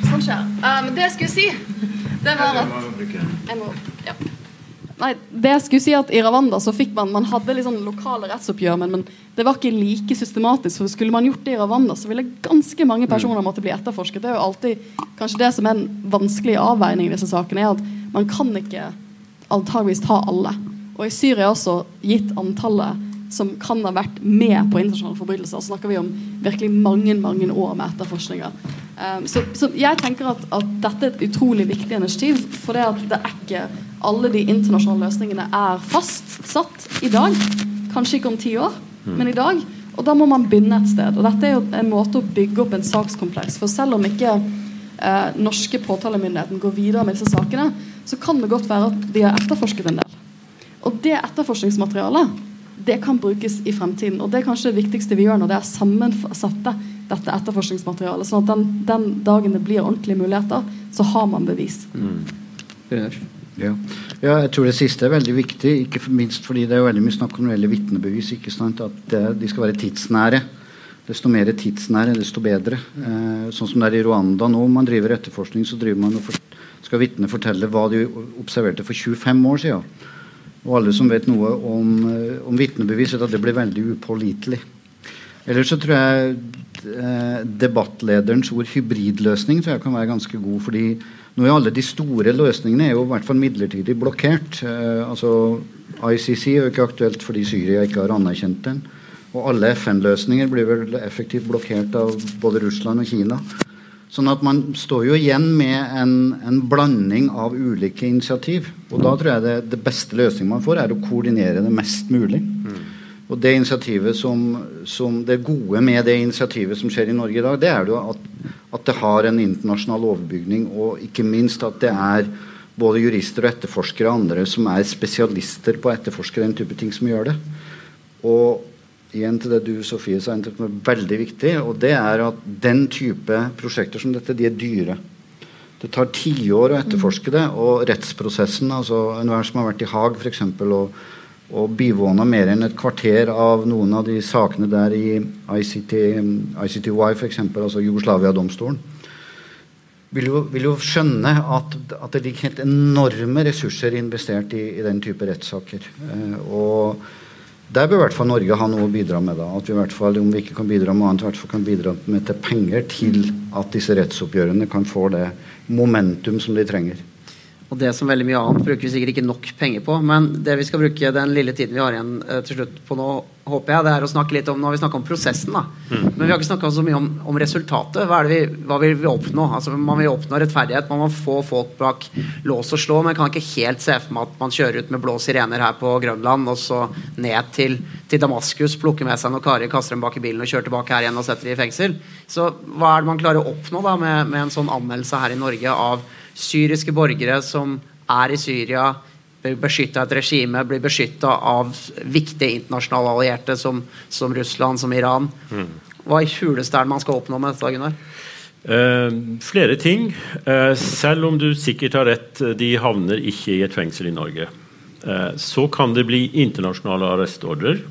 G: Sånn skjer. Um, det jeg skulle si, det var at jeg må, ja. Nei, det jeg skulle si at I Ravanda så fikk man man hadde liksom lokale rettsoppgjør, men, men, det var ikke like systematisk. for Skulle man gjort det i Ravanda, så ville ganske mange personer måtte bli etterforsket. Det er jo alltid kanskje det som er en vanskelig avveining i disse sakene, er at man kan ikke antageligvis ta alle. Og i Syria også, gitt antallet som kan ha vært med på internasjonale forbrytelser, så snakker vi om virkelig mange mange år med etterforskninger. Um, så, så, jeg tenker at, at, dette er et utrolig viktig initiativ. For det, at det er ikke alle de internasjonale løsningene er fastsatt i dag. Kanskje ikke om ti år, mm. men i dag. Og da må man begynne et sted. Og dette er jo en måte å bygge opp en sakskompleks. For selv om ikke eh, norske påtalemyndigheten går videre med disse sakene, så kan det godt være at de har etterforsket en del. Og det etterforskningsmaterialet det kan brukes i fremtiden. Og det er kanskje det viktigste vi gjør når det er sammensatte dette etterforskningsmaterialet. Sånn at den, den, dagen det blir ordentlige muligheter, så har man bevis. Mm.
H: Ja. ja. jeg tror det siste er veldig viktig. Ikke minst fordi det er veldig mye snakk om gjelder vitnebevis. ikke sant, At det, de skal være tidsnære. Desto mer tidsnære, desto bedre. Eh, sånn som det er i Rwanda nå. Om man driver etterforskning, så driver man og for, skal vitnet fortelle hva de observerte for 25 år siden. Og alle som vet noe om, eh, om vitnebevis, vet at det blir veldig upålitelig. Ellers så tror jeg eh, debattlederens ord hybridløsning tror jeg kan være ganske god. fordi nå er alle de store løsningene er jo i hvert fall midlertidig blokkert. Eh, altså ICC er jo ikke aktuelt fordi Syria ikke har anerkjent den. Og alle FN-løsninger blir vel effektivt blokkert av både Russland og Kina. Sånn at man står jo igjen med en, en blanding av ulike initiativ. Og da tror jeg det, det beste løsningen man får, er å koordinere det mest mulig. Og det initiativet som, som, det gode med det initiativet som skjer i Norge i dag, det er jo at, at det har en internasjonal overbygning, og ikke minst at det er både jurister og etterforskere og andre som er spesialister på å etterforske den type ting, som gjør det. Og igjen til det du Sofie sa, som er veldig viktig, og det er at den type prosjekter som dette, de er dyre. Det tar tiår å etterforske det, og rettsprosessen altså Enhver som har vært i Haag f.eks. og, og bivåna mer enn et kvarter av noen av de sakene der i ICT, ICTY, f.eks., altså Jugoslavia-domstolen, vil vil jo, skjønne at, at, det ligger helt enorme ressurser investert i, i den type rettssaker. Eh, og der bør i hvert fall Norge ha noe å bidra med. da, at vi i hvert fall, Om vi ikke kan bidra med annet, hvert fall kan bidra med til penger til at disse rettsoppgjørene kan få det momentum som de trenger.
E: Og det som veldig mye annet bruker vi sikkert ikke nok penger på. Men det vi skal bruke den lille tiden vi har igjen uh, til slutt på nå, håper jeg, det er å snakke litt om Nå har vi snakka om prosessen, da. Mm. Men vi har ikke snakka så mye om, om, resultatet. Hva, er vi, hva vil vi oppnå? Altså, man vil oppnå rettferdighet. Man må få folk bak lås og slå. Men jeg kan ikke helt se for meg at man kjører ut med blå sirener her på Grønland og så ned til, til Damaskus, plukker med seg noen karer, kaster dem bak i bilen og kjører tilbake her igjen og setter dem i fengsel. Så hva er det man klarer å oppnå da med, med en sånn anmeldelse her i Norge av syriske borgere som er i Syria, blir beskytta av et regime, blir beskytta av viktige internasjonale allierte som, som Russland, som Iran. Mm. Hva i huleste er det man skal oppnå med dette, Gunnar?
F: Uh, flere ting. Uh, selv om du sikkert har rett, de havner ikke i et fengsel i Norge. Uh, så kan det bli internasjonale arrestordrer,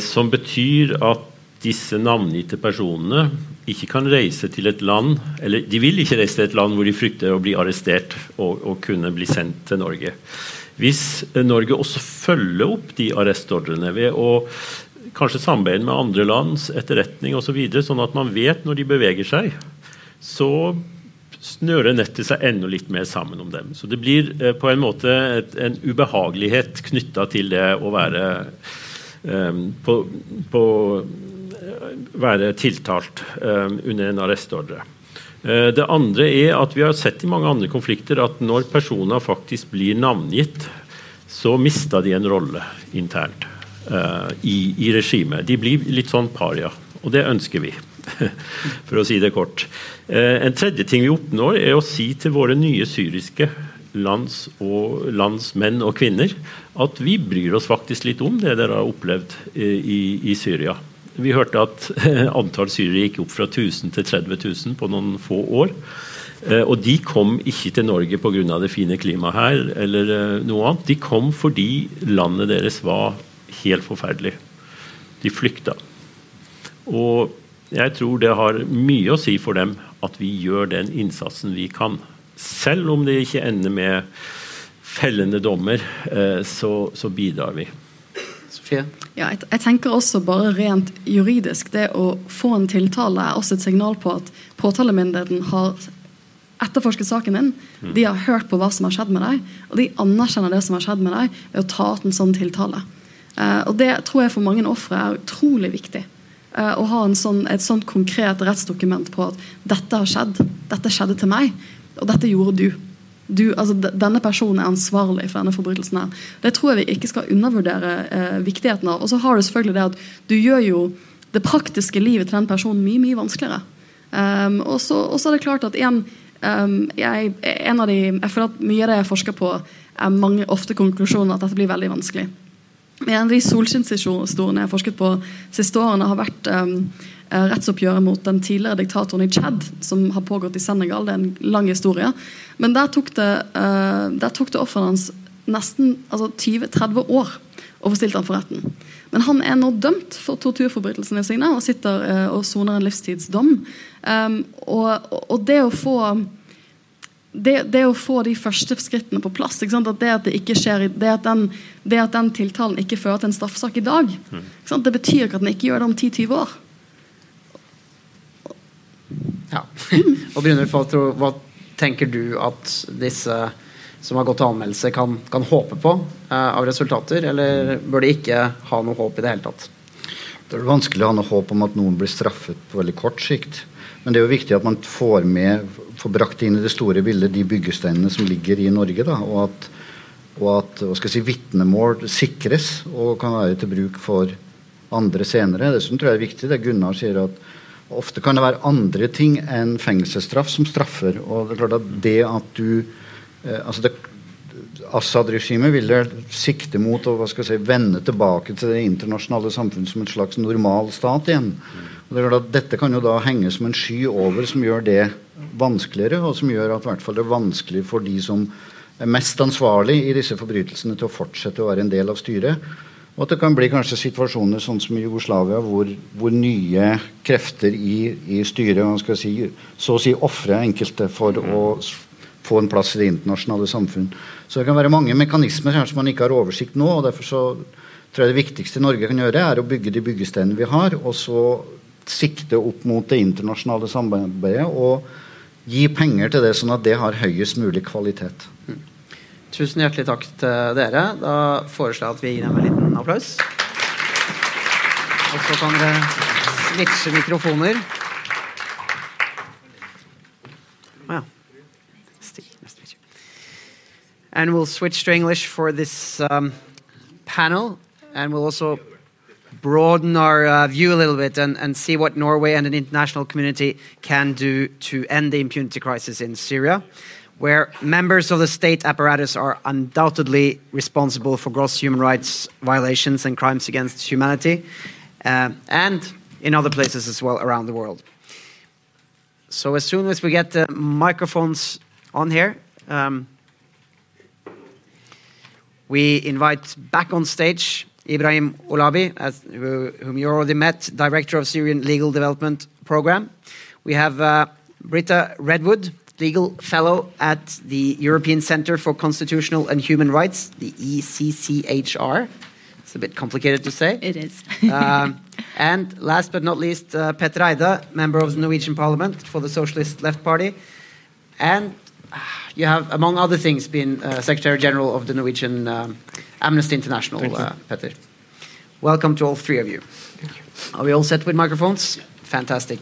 F: som betyr at disse navngitte personene ikke kan reise til et land Eller de vil ikke reise til et land hvor de frykter å bli arrestert og, og kunne bli sendt til Norge. Hvis Norge også følger opp de arrestordrene ved å kanskje samarbeide med andre lands etterretning osv., så videre, sånn at man vet når de beveger seg, så snører nettet seg enda litt mer sammen om dem. Så det blir eh, på en måte et, en ubehagelighet knytta til det å være eh, på, på være tiltalt uh, under en arrestordre. Uh, det andre er at vi har sett i mange andre konflikter at når personer faktisk blir navngitt, så mister de en rolle internt uh, i, i regimet. De blir litt sånn paria, og det ønsker vi. For å si det kort. En tredje ting vi oppnår, er å si til våre nye syriske lands og landsmenn og -kvinner at vi bryr oss faktisk litt om det dere har opplevd i, i Syria. Vi hørte at antall syrere gikk opp fra 1000 til 30 000 på noen få år. Eh, og de kom ikke til Norge pga. det fine klimaet her, eller eh, noe annet. De kom fordi landet deres var helt forferdelig. De flykta. Og jeg tror det har mye å si for dem at vi gjør den innsatsen vi kan. Selv om det ikke ender med fellende dommer, eh, så, så bidrar vi.
G: Ja, jeg, jeg, tenker også bare rent juridisk. Det å få en tiltale er også et signal på at påtalemyndigheten har etterforsket saken din. Mm. De har hørt på hva som har skjedd med deg, og de anerkjenner det som har skjedd med deg ved å ta ut en sånn tiltale. Uh, og Det tror jeg for mange ofre er utrolig viktig. Uh, å ha sånn, et sånt konkret rettsdokument på at dette har skjedd, dette skjedde til meg, og dette gjorde du du, altså, denne personen er ansvarlig for denne forbrytelsen. her. Det tror jeg vi ikke skal undervurdere eh, viktigheten av. Og så har du selvfølgelig det at du gjør jo det praktiske livet til den personen mye mye vanskeligere. Um, og så er det klart at en, um, jeg, en av de, jeg føler at Mye av det jeg forsker på, er mange ofte konklusjoner at dette blir veldig vanskelig. En av de solskinnshistoriene jeg har forsket på siste årene, har vært um, rettsoppgjøret mot den tidligere diktatoren i Tsjad, som har pågått i Senegal. Det er en lang historie. Men der tok det, uh, det offeret hans nesten altså 20-30 år å få stilt ham for retten. Men han er nå dømt for torturforbrytelsene sine og sitter uh, og soner en livstidsdom. Um, og, og, det å få det, det, å få de første skrittene på plass at det at det ikke skjer det at, den, det at den tiltalen ikke fører til en straffesak i dag, mm. det betyr ikke at den ikke gjør det om 10-20 år.
E: Ja. og Brynulf, hva, tenker du at disse som har gått til anmeldelse, kan, kan håpe på uh, av resultater, eller bør de ikke ha noe håp i det hele tatt?
H: Det er vanskelig å ha noe håp om at noen blir straffet på veldig kort sikt. Men det er jo viktig at man får med, får brakt inn i det store bildet de byggesteinene som ligger i Norge. Da, og at, og at si, vitnemål sikres og kan være til bruk for andre senere. Dessuten tror jeg det er viktig det Gunnar sier at ofte kan det være andre ting enn fengselsstraff som straffer. og det er klart at det at du eh, altså Assad-regimet vil sikte mot å hva skal jeg si, vende tilbake til det internasjonale samfunnet som en slags normal stat igjen. Og det er klart at Dette kan jo da henge som en sky over, som gjør det vanskeligere, og som gjør at hvert fall det er vanskelig for de som er mest ansvarlig i disse forbrytelsene, til å fortsette å være en del av styret. Og at det kan bli kanskje situasjoner sånn som i Jugoslavia, hvor, hvor nye krefter i, i styret man skal si, så å si ofre enkelte for å få en plass i det internasjonale samfunn. Så det kan være mange mekanismer her som man ikke har oversikt nå. og derfor så tror jeg Det viktigste Norge kan gjøre, er å bygge de byggesteinene vi har, og så sikte opp mot det internasjonale samarbeidet og gi penger til det, sånn at det har høyest mulig kvalitet.
E: Tusen hjertelig takk til dere. Da foreslår jeg at vi gir dem en liten applaus. Og så kan dere switche mikrofoner. And we'll switch to English for this um, panel, and we'll also broaden our uh, view a little bit and, and see what Norway and an international community can do to end the impunity crisis in Syria, where members of the state apparatus are undoubtedly responsible for gross human rights violations and crimes against humanity, uh, and in other places as well around the world. So, as soon as we get the microphones on here, um, we invite back on stage Ibrahim Olabi, as, whom you already met, Director of Syrian Legal Development Program. We have uh, Britta Redwood, Legal Fellow at the European Centre for Constitutional and Human Rights, the ECCHR. It's a bit complicated to say.
I: It is.
E: um, and last but not least, uh, Petter Eide, member of the Norwegian Parliament for the Socialist Left Party. And you have, among other things, been uh, Secretary General of the Norwegian um, Amnesty International, uh, Petter. Welcome to all three of you. you. Are we all set with microphones? Fantastic.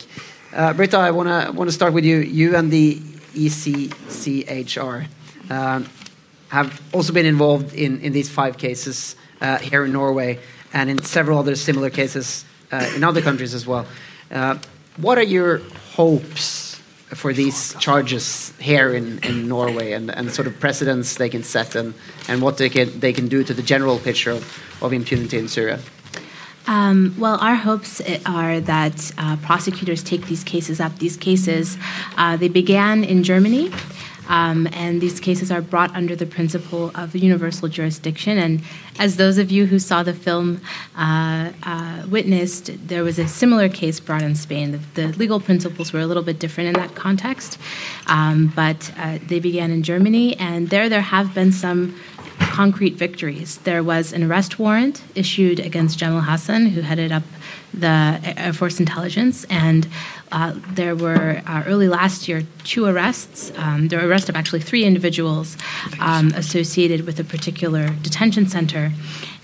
E: Uh, Britta, I want to want to start with you. You and the ECCHR um, have also been involved in, in these five cases uh, here in Norway and in several other similar cases uh, in other countries as well. Uh, what are your hopes for these charges here in, in Norway and, and sort of precedents they can set and, and what they can, they can do to the general picture of, of impunity in Syria?
I: Um, well, our hopes are that uh, prosecutors take these cases up. These cases, uh, they began in Germany. Um, and these cases are brought under the principle of universal jurisdiction. And as those of you who saw the film uh, uh, witnessed, there was a similar case brought in Spain. The, the legal principles were a little bit different in that context, um, but uh, they began in Germany, and there there have been some concrete victories. There was an arrest warrant issued against Jamil Hassan, who headed up the Air Force intelligence, and uh, there were uh, early last year two arrests. Um, there were arrests of actually three individuals um, associated with a particular detention center.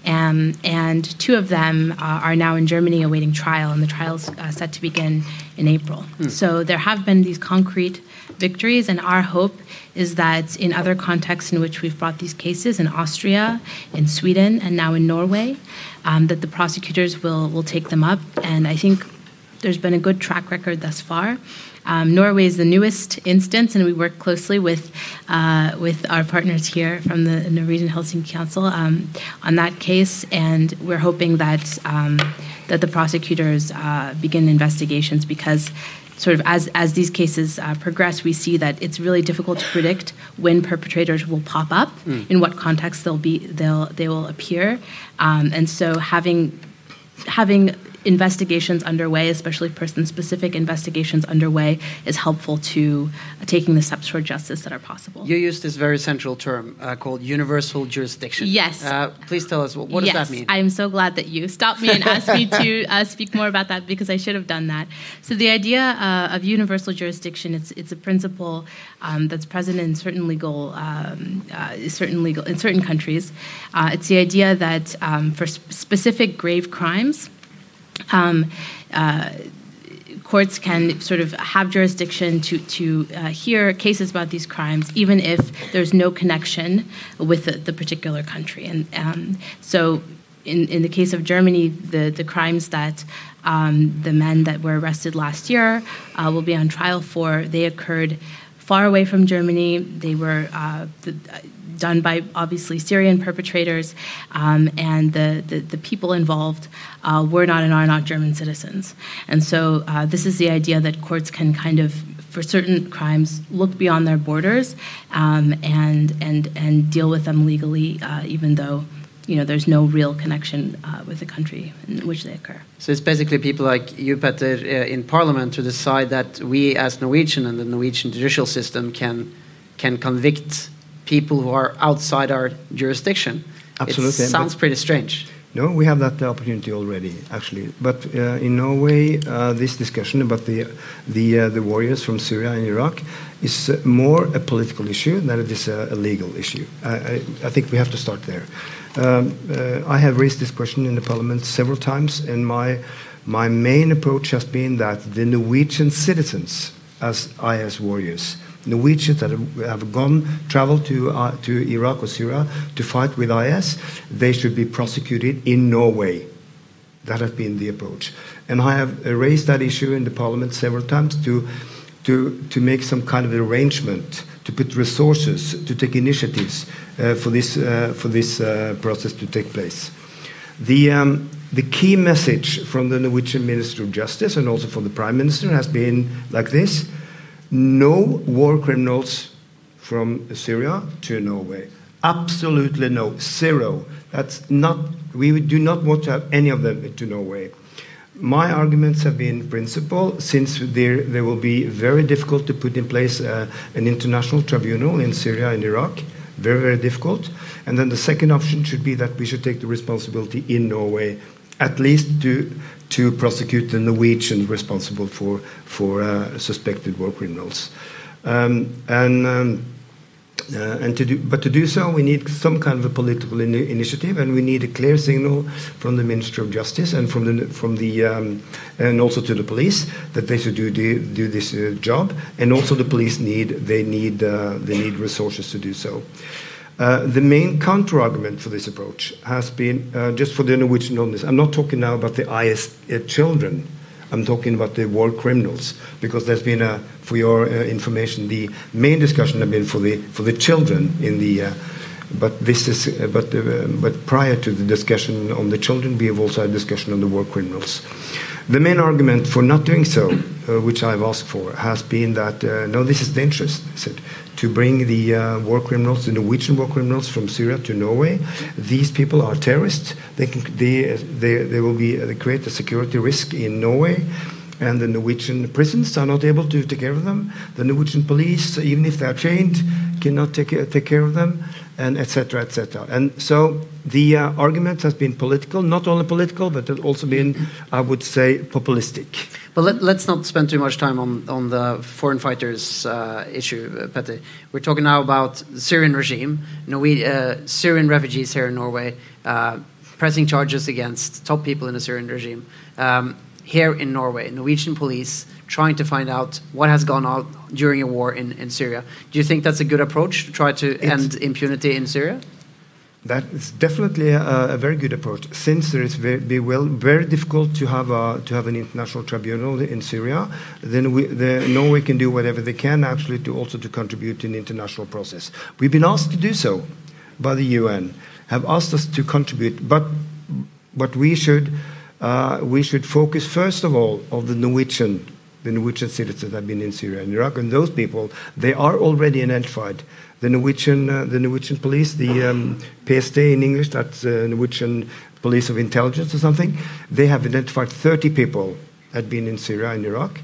I: Um, and two of them uh, are now in Germany awaiting trial, and the trial is uh, set to begin in April. Hmm. So there have been these concrete victories, and our hope is that in other contexts in which we've brought these cases, in Austria, in Sweden, and now in Norway, um, that the prosecutors will will take them up. And I think there's been a good track record thus far. Um, Norway is the newest instance, and we work closely with uh, with our partners here from the Norwegian Helsinki Council um, on that case, and we're hoping that um, that the prosecutors uh, begin investigations because. Sort of as, as these cases uh, progress, we see that it's really difficult to predict when perpetrators will pop up, mm. in what context they'll be they'll they will appear, um, and so having having investigations underway, especially person specific investigations underway, is helpful to uh, taking the steps toward justice that are possible.
E: You used this very central term uh, called universal jurisdiction.
I: Yes.
E: Uh, please tell us, what, what
I: yes,
E: does that mean?
I: I'm so glad that you stopped me and asked me to uh, speak more about that because I should have done that. So, the idea uh, of universal jurisdiction, it's, it's a principle um, that's present in certain legal, um, uh, certain legal, in certain countries. it's the idea that um, for sp- specific grave crimes, um, uh, courts can sort of have jurisdiction to, to uh, hear cases about these crimes, even if there's no connection with the, the particular country. And um, so, in, in the case of Germany, the, the crimes that um, the men that were arrested last year uh, will be on trial for, they occurred far away from Germany. They were uh, the, done by obviously Syrian perpetrators, um, and the, the, the, people involved uh, were not and are not German citizens. And so, uh, this is the idea that courts can kind of, for certain crimes, look beyond their borders um, and, and, and deal with them legally, uh, even though you know, there's no real connection uh, with the country in which they occur.
E: So it's basically people like you, Petter, uh, in Parliament to decide that we, as Norwegian and the Norwegian judicial system, can can convict people who are outside our jurisdiction.
J: Absolutely.
E: It sounds pretty strange.
J: No, we have that opportunity already, actually. But uh, in Norway, uh, this discussion about the the uh, the warriors from Syria and Iraq is uh, more a political issue than it is a, a legal issue. I, I, think we have to start there. Um, uh, I have raised this question in the parliament several times, and my my main approach has been that the Norwegian citizens, as IS warriors, Norwegians that have gone, traveled to, uh, to Iraq or Syria to fight with IS, they should be prosecuted in Norway. That has been the approach. And I have raised that issue in the parliament several times to, to, to make some kind of arrangement, to put resources, to take initiatives uh, for this, uh, for this uh, process to take place. The, um, the key message from the Norwegian Minister of Justice and also from the Prime Minister has been like this no war criminals from Syria to Norway. Absolutely no. Zero. That's not, we do not want to have any of them to Norway. My arguments have been principle, since there, there will be very difficult to put in place uh, an international tribunal in Syria and Iraq. Very, very difficult. And then the second option should be that we should take the responsibility in Norway, at least to to prosecute the Norwegians responsible for, for uh, suspected war criminals. Um, and, um, uh, and to do, but to do so, we need some kind of a political in initiative, and we need a clear signal from the Minister of Justice and from the from the um, and also to the police that they should do do, do this uh, job. And also, the police need they need uh, they need resources to do so. Uh, the main counter argument for this approach has been uh, just for the Norwegian audience. I'm not talking now about the IS uh, children. I'm talking about the war criminals because there's been a, for your uh, information, the main discussion has been for the for the children in the. Uh, but this is but but prior to the discussion on the children, we have also had discussion on the war criminals. The main argument for not doing so, which I've asked for, has been that no, this is dangerous. I said to bring the uh, war criminals, the Norwegian war criminals from Syria to Norway. These people are terrorists. They, can, they, they, they will be, they create a security risk in Norway and the Norwegian prisons are not able to take care of them. The Norwegian police, even if they are trained, cannot take, take care of them, and etc. etc. And so the uh, argument has been political, not only political, but it's also been, I would say, populistic.
E: But let, us not spend too much time on, on the foreign fighters uh, issue, uh, Petter. We're talking now about the Syrian regime, we, uh, Syrian refugees here in Norway, uh, pressing charges against top people in the Syrian regime. Um, here in Norway, Norwegian police trying to find out what has gone on during a war in, in Syria. Do you think that's a good approach to try to end impunity in Syria?
J: That is definitely a, a, very good approach. Since there is very, well, very difficult to have a, to have an international tribunal in Syria, then we, the, Norway can do whatever they can actually to also to contribute to an international process. We've been asked to do so by the UN, have asked us to contribute, but but we should uh, we should focus first of all on the Norwegian, the Norwegian citizens that have been in Syria and Iraq, and those people they are already identified. The Norwegian, uh, the Norwegian police, the um, PST in English, that's uh, Norwegian Police of Intelligence or something. They have identified 30 people had been in Syria and Iraq,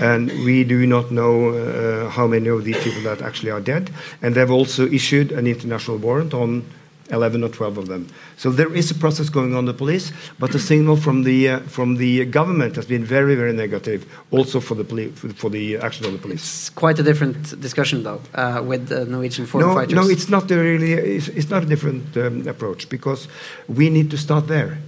J: and we do not know uh, how many of these people that actually are dead. And they've also issued an international warrant on 11 or 12 of them. So there is a process going on in the police, but the signal from the uh, from the government has been very, very negative, also for the poli- for the action of the police.
E: It's quite a different discussion, though, uh, with the Norwegian foreign
J: no,
E: fighters.
J: No, it's not really. It's, it's not a different um, approach because we need to start there,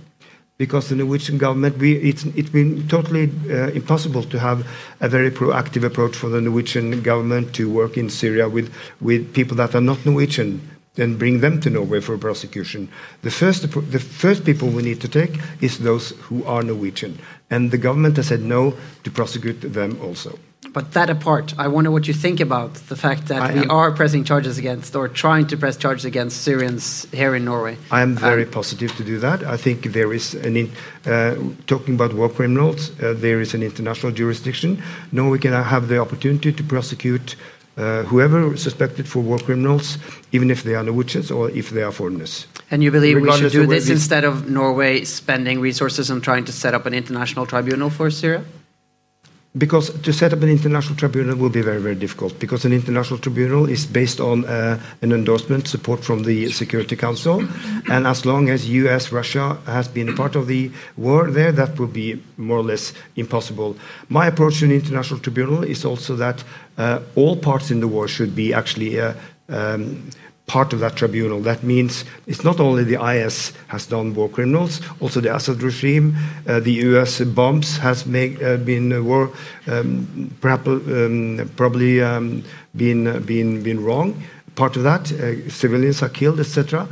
J: because the Norwegian government, we, it's, it's been totally uh, impossible to have a very proactive approach for the Norwegian government to work in Syria with, with people that are not Norwegian and bring them to Norway for prosecution. The first, the first people we need to take is those who are Norwegian. And the government has said no to prosecute them also.
E: But that apart, I wonder what you think about the fact that
J: I
E: we
J: am-
E: are pressing charges against or trying to press charges against Syrians here in Norway.
J: I am very
E: Um,
J: positive to do that. I think there is an in, uh, talking about war criminals. Uh, there is an international jurisdiction. Norway can have the opportunity to prosecute uh, whoever suspected for war criminals, even if they are Norwegians or if they are foreigners.
E: And you believe we should do this instead of Norway spending resources on trying to set up an international tribunal for Syria?
J: Because to set up an international tribunal will be very, very difficult. Because an international tribunal is based on uh, an endorsement, support from the Security Council, and as long as U.S. Russia has been a part of the war there, that will be more or less impossible. My approach to an international tribunal is also that uh, all parts in the war should be actually. Uh, um, part of that tribunal. That means it's not only the IS has done war criminals, also the Assad regime, uh, the US bombs has make, uh, been uh, war, um, perhaps, um, probably um, been, uh, been, been wrong. Part of that, uh, civilians are killed, etc.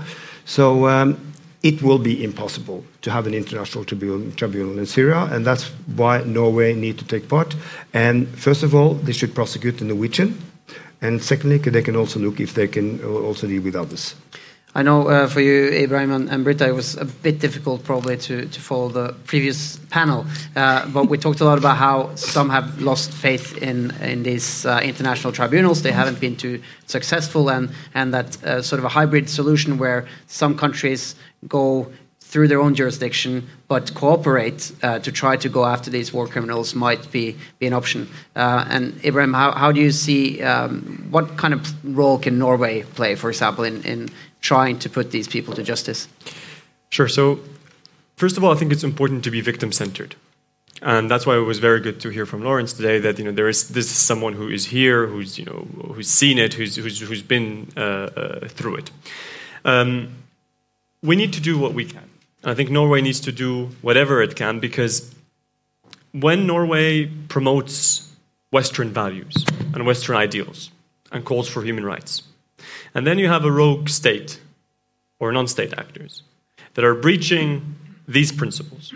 J: So um, it will be impossible to have an international tribunal, tribunal in Syria, and that's why Norway need to take part. And first of all, they should prosecute the Norwegian. And secondly, they can also look if they can also deal with others.
E: I know uh, for you, Ibrahim and, Britta, it was a bit difficult probably to, follow the previous panel, uh, but we talked a lot about how some have lost faith in, in these uh, international tribunals. They haven't been too successful, and, and that uh, sort of a hybrid solution where some countries go through their own jurisdiction but cooperate uh, to try to go after these war criminals might be, be an option. Uh, and Ibrahim, how, how do you see um, what kind of role can Norway play, for example, in, in trying to put these people to justice?
C: Sure. So, first of all, I think it's important to be victim centered. And that's why it was very good to hear from Lawrence today that you know there is this is someone who is here, who's you know who's seen it, who's who's, who's been uh, uh, through it. Um, we need to do what we can. I think Norway needs to do whatever it can because when Norway promotes Western values and Western ideals and calls for human rights, and then you have a rogue state or non state actors that are breaching these principles,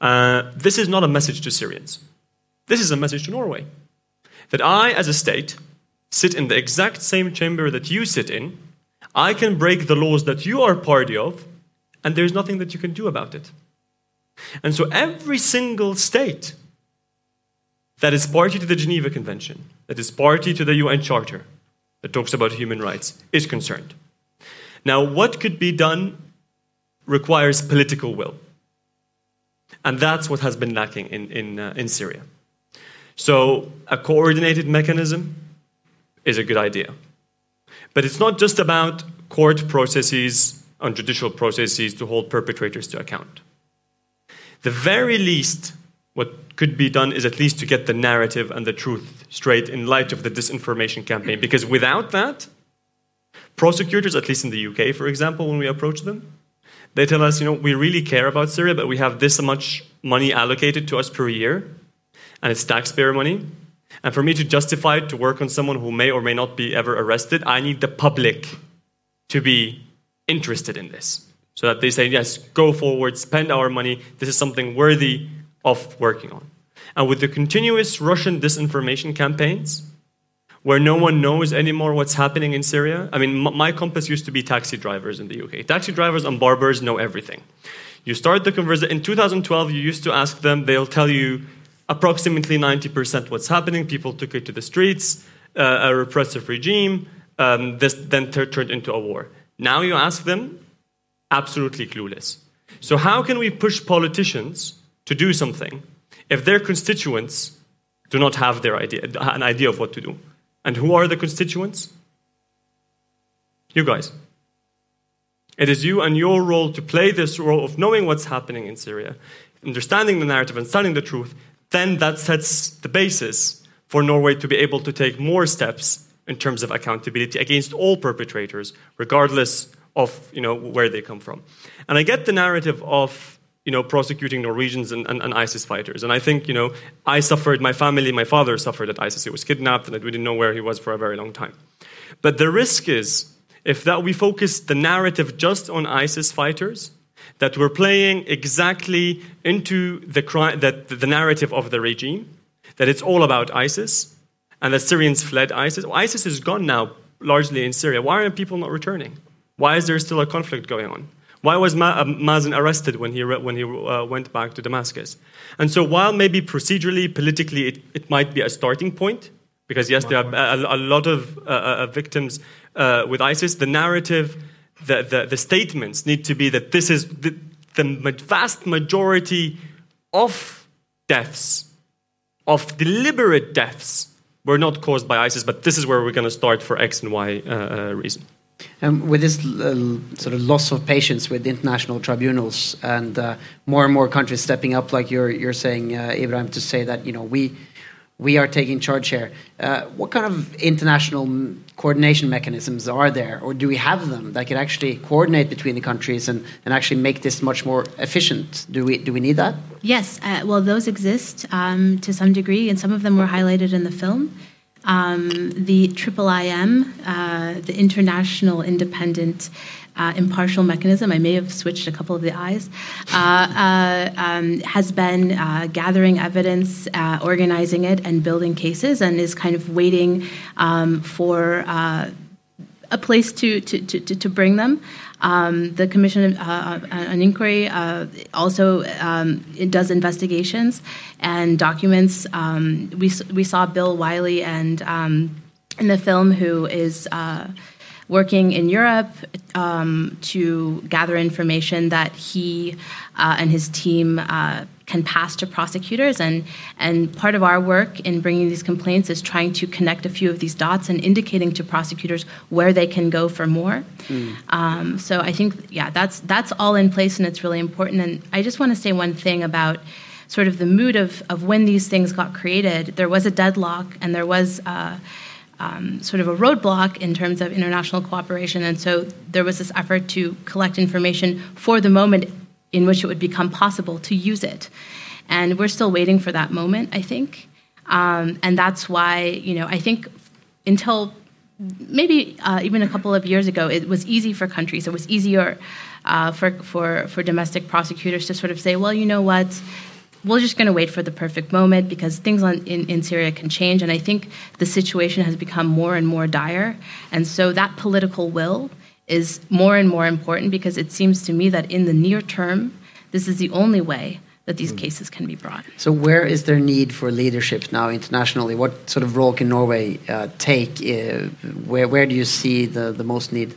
C: uh, this is not a message to Syrians. This is a message to Norway. That I, as a state, sit in the exact same chamber that you sit in, I can break the laws that you are party of, and there's nothing that you can do about it. And so every single state that is party to the Geneva Convention, that is party to the UN Charter, that talks about human rights, is concerned. Now, what could be done requires political will. And that's what has been lacking in, in, uh, in Syria. So, a coordinated mechanism is a good idea. But it's not just about court processes and judicial processes to hold perpetrators to account. The very least, what could be done is at least to get the narrative and the truth straight in light of the disinformation campaign. Because without that, prosecutors, at least in the UK, for example, when we approach them, they tell us, you know, we really care about Syria, but we have this much money allocated to us per year, and it's taxpayer money. And for me to justify it to work on someone who may or may not be ever arrested, I need the public to be interested in this. So that they say, yes, go forward, spend our money. This is something worthy of working on. And with the continuous Russian disinformation campaigns, where no one knows anymore what's happening in Syria. I mean, my compass used to be taxi drivers in the UK. Taxi drivers and barbers know everything. You start the conversation. In 2012, you used to ask them, they'll tell you approximately 90% what's happening. People took it to the streets, uh, a repressive regime. Um, this then tur- turned into a war. Now you ask them, absolutely clueless. So, how can we push politicians to do something if their constituents do not have their idea, an idea of what to do? And who are the constituents? You guys. It is you and your role to play this role of knowing what's happening in Syria, understanding the narrative and studying the truth. Then that sets the basis for Norway to be able to take more steps in terms of accountability against all perpetrators, regardless of you know, where they come from. And I get the narrative of you know, prosecuting Norwegians and, and, and, ISIS fighters. And I think, you know, I suffered, my family, my father suffered at ISIS. He was kidnapped and we didn't know where he was for a very long time. But the risk is, if that we focus the narrative just on ISIS fighters, that we're playing exactly into the, crime, that, the narrative of the regime, that it's all about ISIS, and the Syrians fled ISIS. Well, ISIS is gone now, largely in Syria. Why are people not returning? Why is there still a conflict going on? Why was Ma- uh, Mazen arrested when he, when he uh, went back to Damascus? And so, while maybe procedurally, politically, it, it might be a starting point, because yes, there are a, a lot of uh, uh, victims uh, with ISIS, the narrative, the, the, the, statements need to be that this is the, the vast majority of deaths, of deliberate deaths, were not caused by ISIS, but this is where we're going to start for X and Y uh, reason.
E: And with this uh, sort of loss of patience with international tribunals and uh, more and more countries stepping up, like you're you're saying, uh, Ibrahim, to say that you know we we are taking charge here. Uh, what kind of international coordination mechanisms are there, or do we have them that could actually coordinate between the countries and, and actually make this much more efficient? Do we do we need that?
I: Yes. Uh, well, those exist um, to some degree, and some of them were highlighted in the film. Um, the IIIM, uh, the International Independent uh, Impartial Mechanism, I may have switched a couple of the I's, uh, uh um, has been uh, gathering evidence, uh, organizing it, and building cases, and is kind of waiting um, for a place to, to, to, to bring them. Um, the Commission uh, an Inquiry uh, also um, does investigations and documents. Um, we, we saw Bill Wiley and um, in the film who is uh, working in Europe um, to gather information that he uh, and his team uh, can pass to prosecutors. And, and part of our work in bringing these complaints is trying to connect a few of these dots and indicating to prosecutors where they can go for more. Mm. Um, so I think, yeah, that's, that's all in place and it's really important. And I just want to say one thing about sort of the mood of, of when these things got created. There was a deadlock and there was. Uh, um, sort of a roadblock in terms of international cooperation. And so there was this effort to collect information for the moment in which it would become possible to use it. And we're still waiting for that moment, I think. Um, and that's why, you know, I think until maybe uh, even a couple of years ago, it was easy for countries. It was easier uh, for, for, for domestic prosecutors to sort of say, well, you know what, we're just going to wait for the perfect moment because things on, in, in Syria can change. And I think the situation has become more and more dire. And so that political will is more and more important because it seems to me that in the near term, this is the only way that these mm. cases can be brought.
E: So, where is there need for leadership now internationally? What sort of role can Norway uh, take? Uh, where, where do you see the, the most need?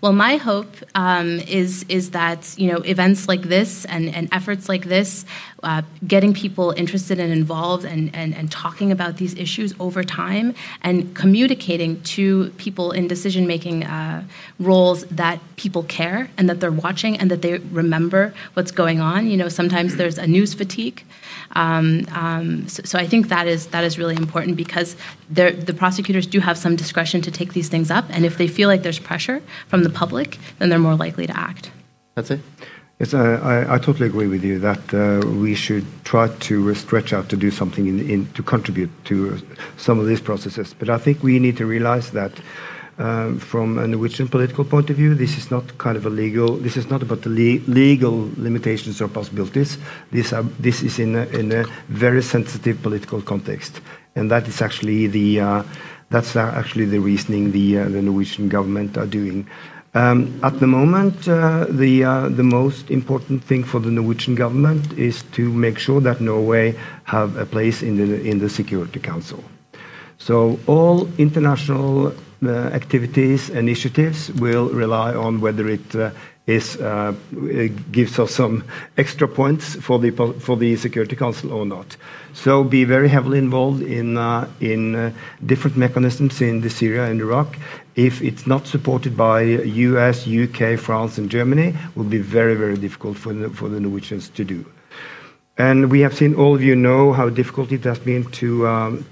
I: Well, my hope um, is is that you know events like this and, and efforts like this, uh, getting people interested and involved and, and, and talking about these issues over time and communicating to people in decision making uh, roles that people care and that they're watching and that they remember what's going on. You know, sometimes there's a news fatigue. Um, um, so, so, I think that is that is really important because the prosecutors do have some discretion to take these things up, and if they feel like there's pressure from the public, then they're more likely to act.
E: That's it.
J: Yes, I, totally agree with you that uh, we should try to stretch out to do something in, in, to contribute to some of these processes. But I think we need to realize that um, from a Norwegian political point of view, this is not kind of a legal. This is not about the legal limitations or possibilities. This, is in a, very sensitive political context, and that is actually the uh, that's actually the reasoning uh, the Norwegian government are doing. Um, at the moment, uh, the uh, the most important thing for the Norwegian government is to make sure that Norway have a place in the in the Security Council. So all international uh, activities, initiatives will rely on whether it gives us some extra points for the Security Council or not. So be very heavily involved in uh, uh, different mechanisms in the Syria and Iraq. If it's not supported by U.S., U.K., France, and Germany, will be very very difficult for the, Norwegians to do. And we have seen all of you know how difficult it has been to um,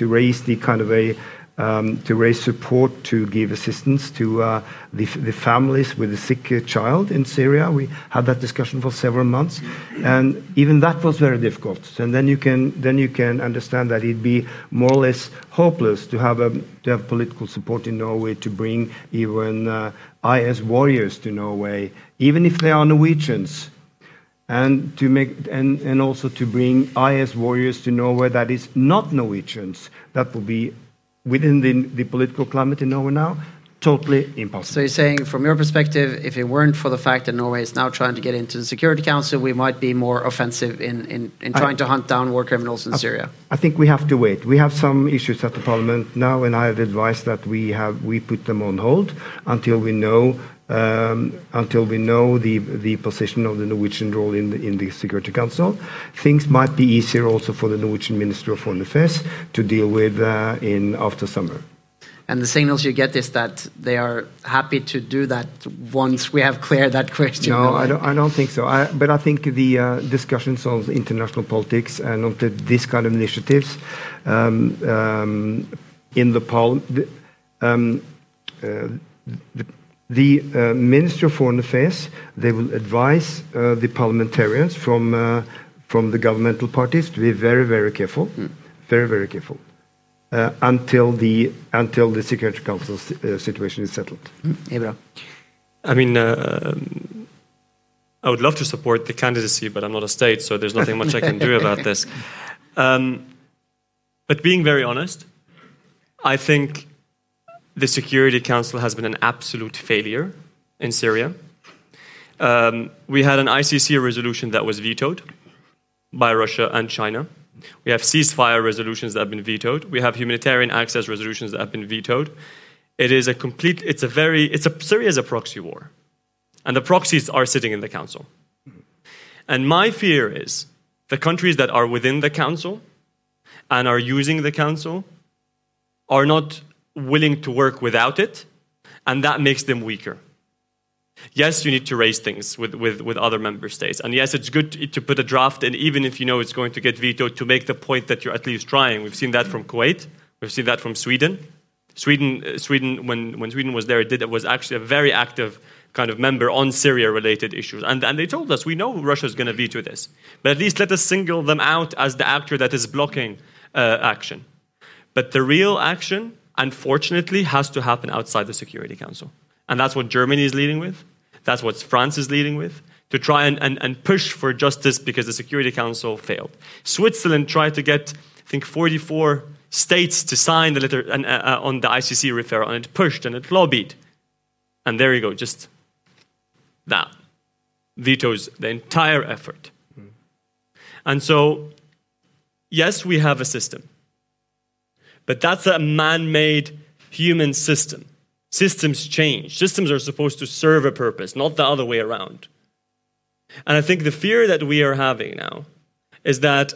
J: raise the kind of a to raise support to give assistance to uh, the, families with a sick uh, child in Syria. We had that discussion for several months, and even that was very difficult. And then you can then you can understand that it'd be more or less hopeless to have a, to have political support in Norway to bring even uh, IS warriors to Norway, even if they are Norwegians and to make and, and also to bring IS warriors to Norway that is not Norwegians. That will be within the, the political climate in Norway now, totally impossible.
E: So you're saying, from your perspective, if it weren't for the fact that Norway is now trying to get into the Security Council, we might be more offensive in, in, in trying
J: I,
E: to hunt down war criminals in
J: I,
E: Syria?
J: I think we have to wait. We have some issues at the parliament now, and I have advised that we have we put them on hold until we know until we know the, the position of the Norwegian role in the, in the Security Council. Things might be easier also for the Norwegian Minister of Foreign Affairs to deal with uh, in after summer.
E: And the signals you get is that they are happy to do that once we have cleared that question.
J: No, I don't, think so. I, but I think the uh, discussions on international politics and on this kind of initiatives um, um, in the parliament. Um, uh, the, the uh, Minister of Foreign Affairs they will advise uh, the parliamentarians from uh, from the governmental parties to be very very careful, mm. very very careful uh, until the until the Security Council uh, situation is settled.
E: Mm.
C: I mean. Um, I would love to support the candidacy, but I'm not a state, so there's nothing much I can do about this. Um, but being very honest, I think the Security Council has been an absolute failure in Syria. Um, we had an ICC resolution that was vetoed by Russia and China. We have ceasefire resolutions that have been vetoed. We have humanitarian access resolutions that have been vetoed. It is a complete, it's a very, it's a, Syria is a proxy war. And the proxies are sitting in the council. And my fear is the countries that are within the council and are using the council are not willing to work without it, and that makes them weaker. Yes, you need to raise things with, with, with other member states. And yes, it's good to, to put a draft in, even if you know it's going to get vetoed, to make the point that you're at least trying. We've seen that from Kuwait, we've seen that from Sweden. Sweden, uh, Sweden when, when Sweden was there, it, did, it was actually a very active kind of member on Syria related issues. And, and they told us, we know Russia's going to veto this, but at least let us single them out as the actor that is blocking uh, action. But the real action unfortunately has to happen outside the Security Council. And that's what Germany is leading with. That's what France is leading with to try and, and, and push for justice because the Security Council failed. Switzerland tried to get, I think, 44 states to sign the letter uh, uh, on the ICC referral, and it pushed and it lobbied. And there you go, just that vetoes the entire effort. And so, yes, we have a system. But that's a man made human system. Systems change. Systems are supposed to serve a purpose, not the other way around. And I think the fear that we are having now is that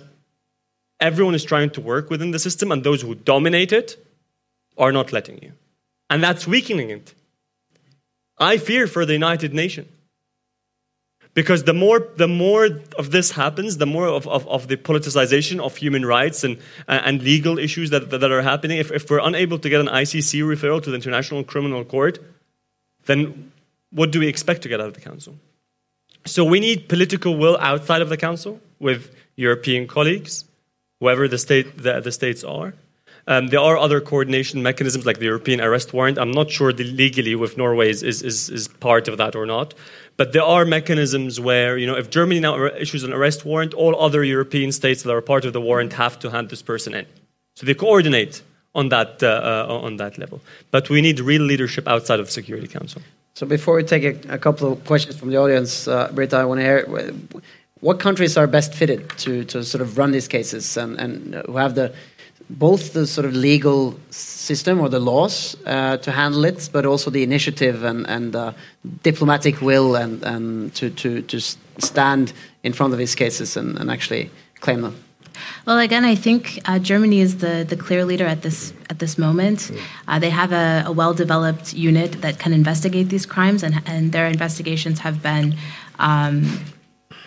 C: everyone is trying to work within the system, and those who dominate it are not letting you. And that's weakening it. I fear for the United Nations. Because the more, the more of this happens, the more of, of, of the politicization of human rights and, and legal issues that, that are happening, if, if we're unable to get an ICC referral to the International Criminal Court, then what do we expect to get out of the Council? So we need political will outside of the Council with European colleagues, whoever the, state, the, the states are. Um, there are other coordination mechanisms like the European arrest warrant. I'm not sure legally with Norway is, is, is, part of that or not. But there are mechanisms where, you know, if Germany now issues an arrest warrant, all other European states that are part of the warrant have to hand this person in. So they coordinate on that, uh, uh, on that level. But we need real leadership outside of Security Council.
E: So before we take a, a couple of questions from the audience, uh, Britta, I want to hear what countries are best fitted to, to sort of run these cases and, and who have the both the sort of legal system or the laws uh, to handle it, but also the initiative and, and uh, diplomatic will and, and to, to, to stand in front of these cases and, and actually claim them.
I: Well, again, I think uh, Germany is the, the clear leader at this at this moment. Uh, they have a, a well developed unit that can investigate these crimes, and, and their investigations have been um,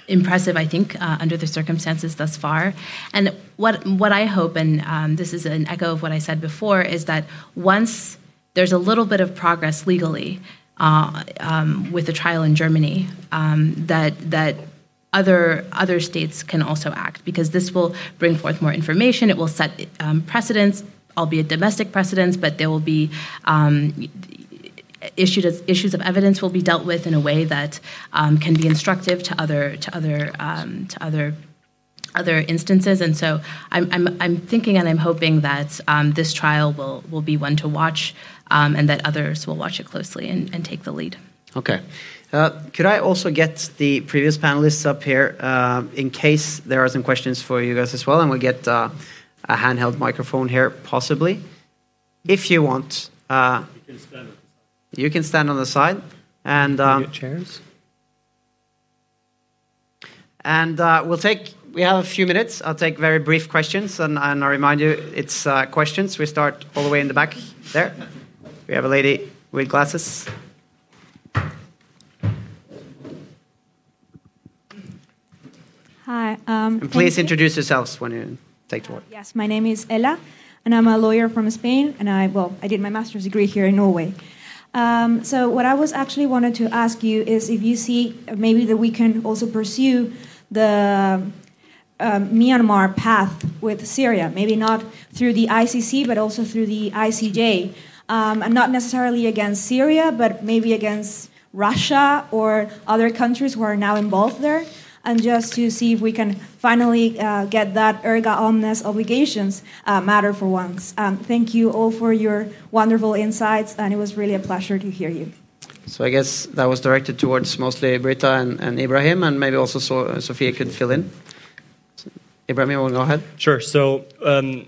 I: impressive, I think, uh, under the circumstances thus far. And what what I hope, and um, this is an echo of what I said before, is that once there's a little bit of progress legally uh, um, with the trial in Germany, um, that that other other states can also act because this will bring forth more information. It will set um, precedents, albeit domestic precedents, but there will be issued as, issues of evidence will be dealt with in a way that um, can be instructive to other to other um, to other other instances. And so I'm, I'm, I'm thinking and I'm hoping that um, this trial will, will be one to watch um, and that others will watch it closely and, and take the lead.
E: Okay. Uh, could I also get the previous panelists up here uh, in case there are some questions for you guys as well? And we'll get uh, a handheld microphone here, possibly. If you want, uh, you can stand on the side. And um,
K: chairs.
E: And uh, we'll take, we have a few minutes. I'll take very brief questions. And, and I remind you, it's uh, questions. We start all the way in the back there. We have a lady with glasses.
L: Hi. Um,
E: And please
L: thank you.
E: introduce yourselves when you take the word.
L: Yes, my name is Ella, and I'm a lawyer from Spain, and I well, I did my master's degree here in Norway. Um, so what I was actually wanted to ask you is if you see maybe that we can also pursue the um, Myanmar path with Syria, maybe not through the ICC, but also through the ICJ, um, and not necessarily against Syria, but maybe against Russia or other countries who are now involved there, and just to see if we can finally uh, get that erga omnes obligations uh, matter for once. Um, thank you all for your wonderful insights, and it was really a pleasure to hear you.
E: So I guess that was directed towards mostly Britta and, and Ibrahim, and maybe also so, Sophia could fill in. So, Ibrahim, you want to go ahead?
C: Sure. So, um,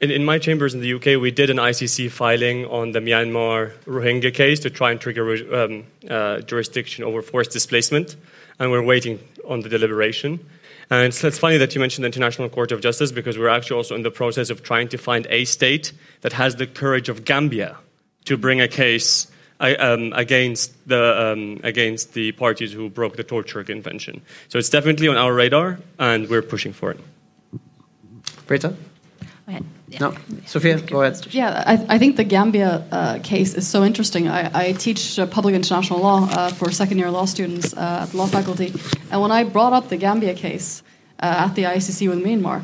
C: in, in my chambers in the UK, we did an ICC filing on the Myanmar Rohingya case to try and trigger um, uh, jurisdiction over forced displacement, and we're waiting on the deliberation. And it's, it's funny that you mentioned the International Court of Justice because we're actually also in the process of trying to find a state that has the courage of Gambia to bring a case um, against the um, against the parties who broke the torture convention. So it's definitely on our radar, and we're pushing for it.
E: Britta?
I: Go ahead. Yeah.
E: No. Sophia, go ahead.
G: Yeah, I, I think the Gambia uh, case is so interesting. I, I teach uh, public international law uh, for second year law students uh, at the law faculty. And when I brought up the Gambia case uh, at the ICC with Myanmar,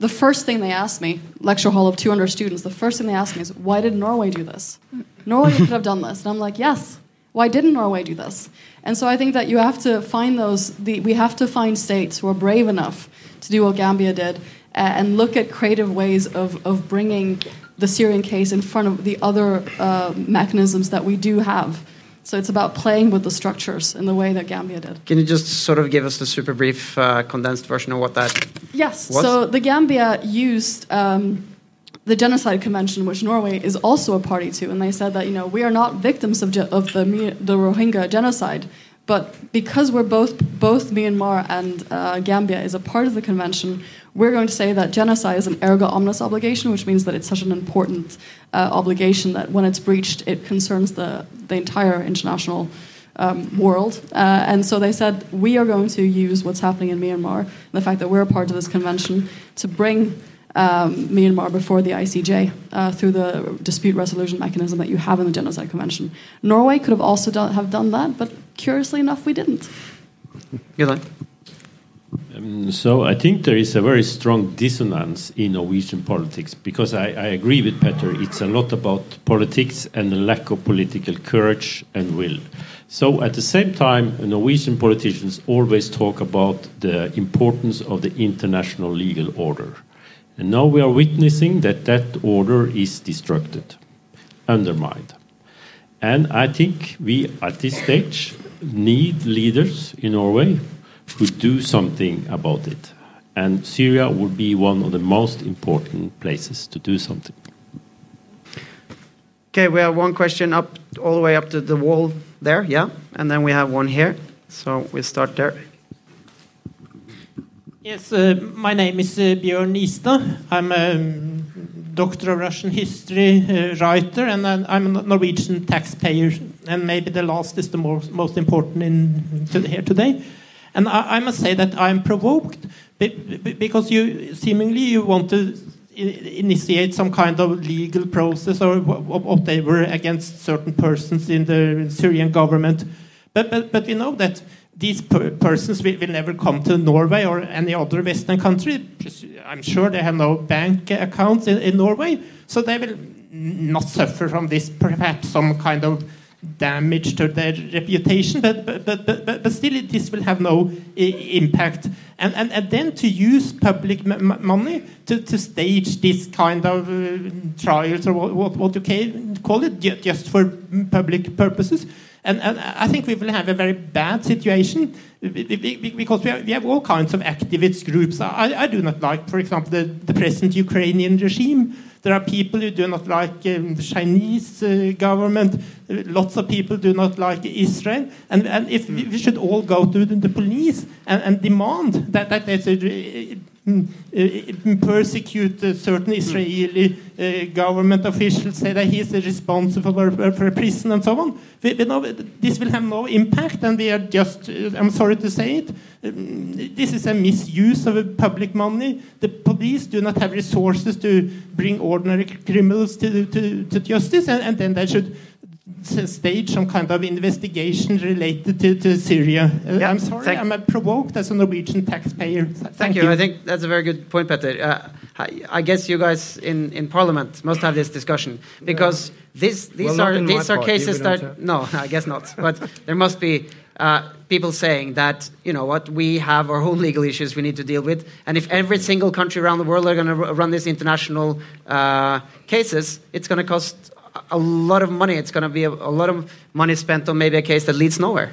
G: the first thing they asked me, lecture hall of 200 students, the first thing they asked me is, why did Norway do this? Norway could have done this. And I'm like, yes. Why didn't Norway do this? And so I think that you have to find those, the, we have to find states who are brave enough to do what Gambia did and look at creative ways of, of bringing the Syrian case in front of the other uh, mechanisms that we do have. So it's about playing with the structures in the way that Gambia did.
E: Can you just sort of give us the super brief, uh, condensed version of what that
G: Yes.
E: was?
G: So the Gambia used um, the Genocide Convention, which Norway is also a party to, and they said that you know we are not victims of, of the the Rohingya genocide, but because we're both both Myanmar and uh, Gambia is a part of the convention, we're going to say that genocide is an erga omnes obligation, which means that it's such an important uh, obligation that when it's breached, it concerns the the entire international um, world. Uh, and so they said, we are going to use what's happening in Myanmar, the fact that we're a part of this convention, to bring um, Myanmar before the ICJ uh, through the dispute resolution mechanism that you have in the Genocide Convention. Norway could have also done, have done that, but curiously enough, we didn't.
E: Good
F: Um, so I think there is a very strong dissonance in Norwegian politics because I, I agree with Petter. It's a lot about politics and a lack of political courage and will. So at the same time, Norwegian politicians always talk about the importance of the international legal order. And now we are witnessing that that order is destructed, undermined. And I think we, at this stage, need leaders in Norway who do something about it. And Syria would be one of the most important places to do something.
E: Okay, we have one question up all the way up to the wall there, yeah, and then we have one here. So we start there.
M: Yes, uh, my name is uh, Björn Nistad. I'm a um, doctor of Russian history uh, writer, and I'm I'm a Norwegian taxpayer. And maybe the last is the most, most important in to, here today. And I, I must say that I'm provoked because you seemingly you want to initiate some kind of legal process or whatever against certain persons in the Syrian government. But, but, but we know that these per persons will, will, never come to Norway or any other Western country. I'm sure they have no bank accounts in, in Norway, so they will not suffer from this, perhaps some kind of damage to their reputation, but, but, but, but, but still this will have no impact. And, and, and then to use public money to, to stage this kind of uh, trials or what, what, what you can call it, just for public purposes. And, and, I think we will have a very bad situation because we have, we have all kinds of activist groups. I, I do not like, for example, the, the present Ukrainian regime there are people who do not like um, the Chinese uh, government. Lots of people do not like Israel. And, and if we, should all go to the, the police and, and, demand that, that there's a, persecute certain Israeli uh, government officials, say that he's responsible for, for a prison and so on. We, we know this will have no impact, and we are just, uh, I'm sorry to say it, um, this is a misuse of public money. The police do not have resources to bring ordinary criminals to, to, to justice, and, and then they should stage some kind of investigation related to, to Syria. Uh, yeah, I'm sorry, I'm provoked as a Norwegian taxpayer. Thank,
E: thank you. you. I think that's a very good point, Petter. Uh, I, I, guess you guys in, in Parliament must have this discussion because yeah. this, these well, are these are cases that no, I guess not. But there must be uh, people saying that you know what we have our own legal issues we need to deal with, and if every single country around the world are going to run these international uh, cases, it's going to cost a lot of money. It's going to be a, a, lot of money spent on maybe a case that leads nowhere.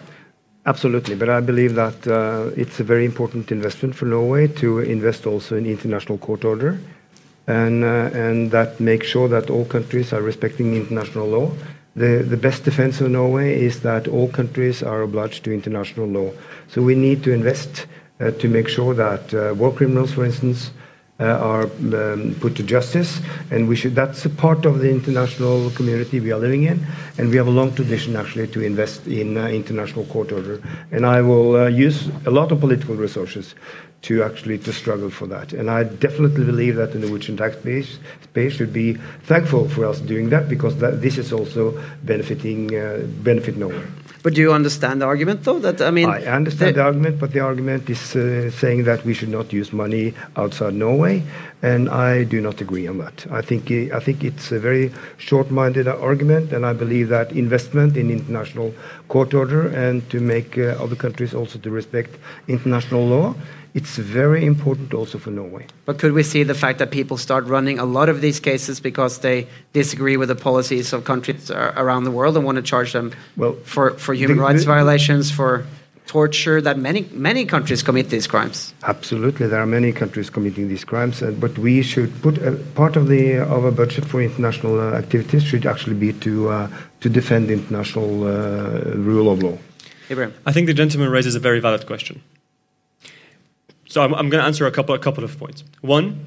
J: Absolutely, but I believe that uh, it's a very important investment for Norway to invest also in international court order, and uh, and that makes sure that all countries are respecting international law. The the best defense of Norway is that all countries are obliged to international law. So we need to invest uh, to make sure that uh, war criminals, for instance, are um, put to justice, and we should. That's a part of the international community we are living in, and we have a long tradition actually to invest in uh, international court order. And I will uh, use a lot of political resources to actually to struggle for that. And I definitely believe that the Norwegian tax base, space should be thankful for us doing that because that, this is also benefiting uh, benefit Norway.
E: But do you understand the argument, though? That I mean,
J: I understand the, the argument, but the argument is uh, saying that we should not use money outside Norway, and I do not agree on that. I think I think it's a very short-minded argument, and I believe that investment in international court order and to make uh, other countries also to respect international law it's very important also for Norway.
E: But could we see the fact that people start running a lot of these cases because they disagree with the policies of countries around the world and want to charge them well, for, for human the, rights the, violations, for torture, that many, many countries commit these crimes?
J: Absolutely, there are many countries committing these crimes, uh, but we should put a, part of, the, of our budget for international uh, activities should actually be to, uh, to defend international uh, rule of law.
E: Ibrahim.
C: I think the gentleman raises a very valid question. So I'm, I'm going to answer a couple, a couple of points. One,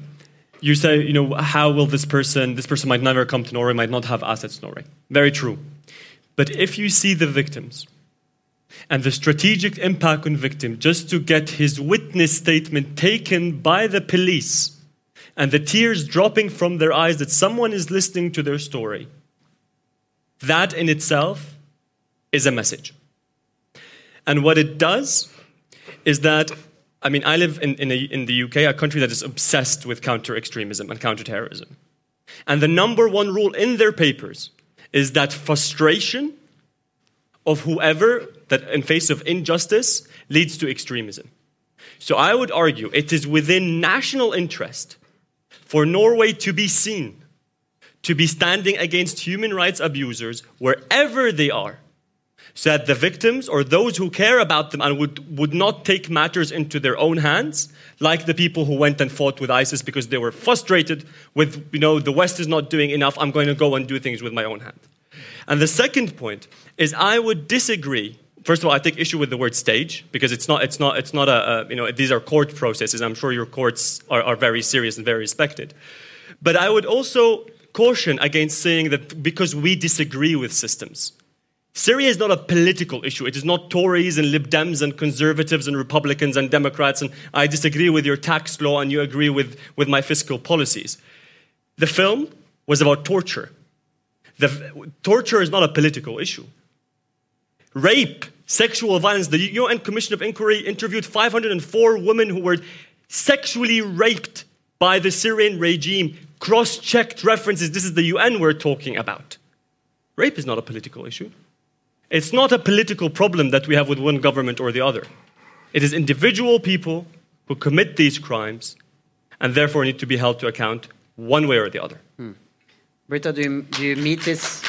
C: you say, you know, how will this person, this person might never come to Norway, might not have assets in Norway. Very true. But if you see the victims and the strategic impact on victim just to get his witness statement taken by the police and the tears dropping from their eyes that someone is listening to their story, that in itself is a message. And what it does is that I mean, I live in, in, a, in the UK, a country that is obsessed with counter extremism and counterterrorism. And the number one rule in their papers is that frustration of whoever that in face of injustice leads to extremism. So I would argue it is within national interest for Norway to be seen to be standing against human rights abusers wherever they are so that the victims or those who care about them and would, would not take matters into their own hands, like the people who went and fought with ISIS because they were frustrated with, you know, the West is not doing enough, I'm going to go and do things with my own hand. And the second point is I would disagree. First of all, I take issue with the word stage because it's not, it's not, it's not a, a you know, these are court processes. I'm sure your courts are, are very serious and very respected. But I would also caution against saying that because we disagree with systems, Syria is not a political issue. It is not Tories and Lib Dems and conservatives and Republicans and Democrats and I disagree with your tax law and you agree with, with my fiscal policies. The film was about torture. The, torture is not a political issue. Rape, sexual violence, the UN Commission of Inquiry interviewed 504 women who were sexually raped by the Syrian regime, cross checked references. This is the UN we're talking about. Rape is not a political issue. It's not a political problem that we have with one government or the other. It is individual people who commit these crimes and therefore need to be held to account one way or the other.
E: Hmm. Britta, do you, do you meet this?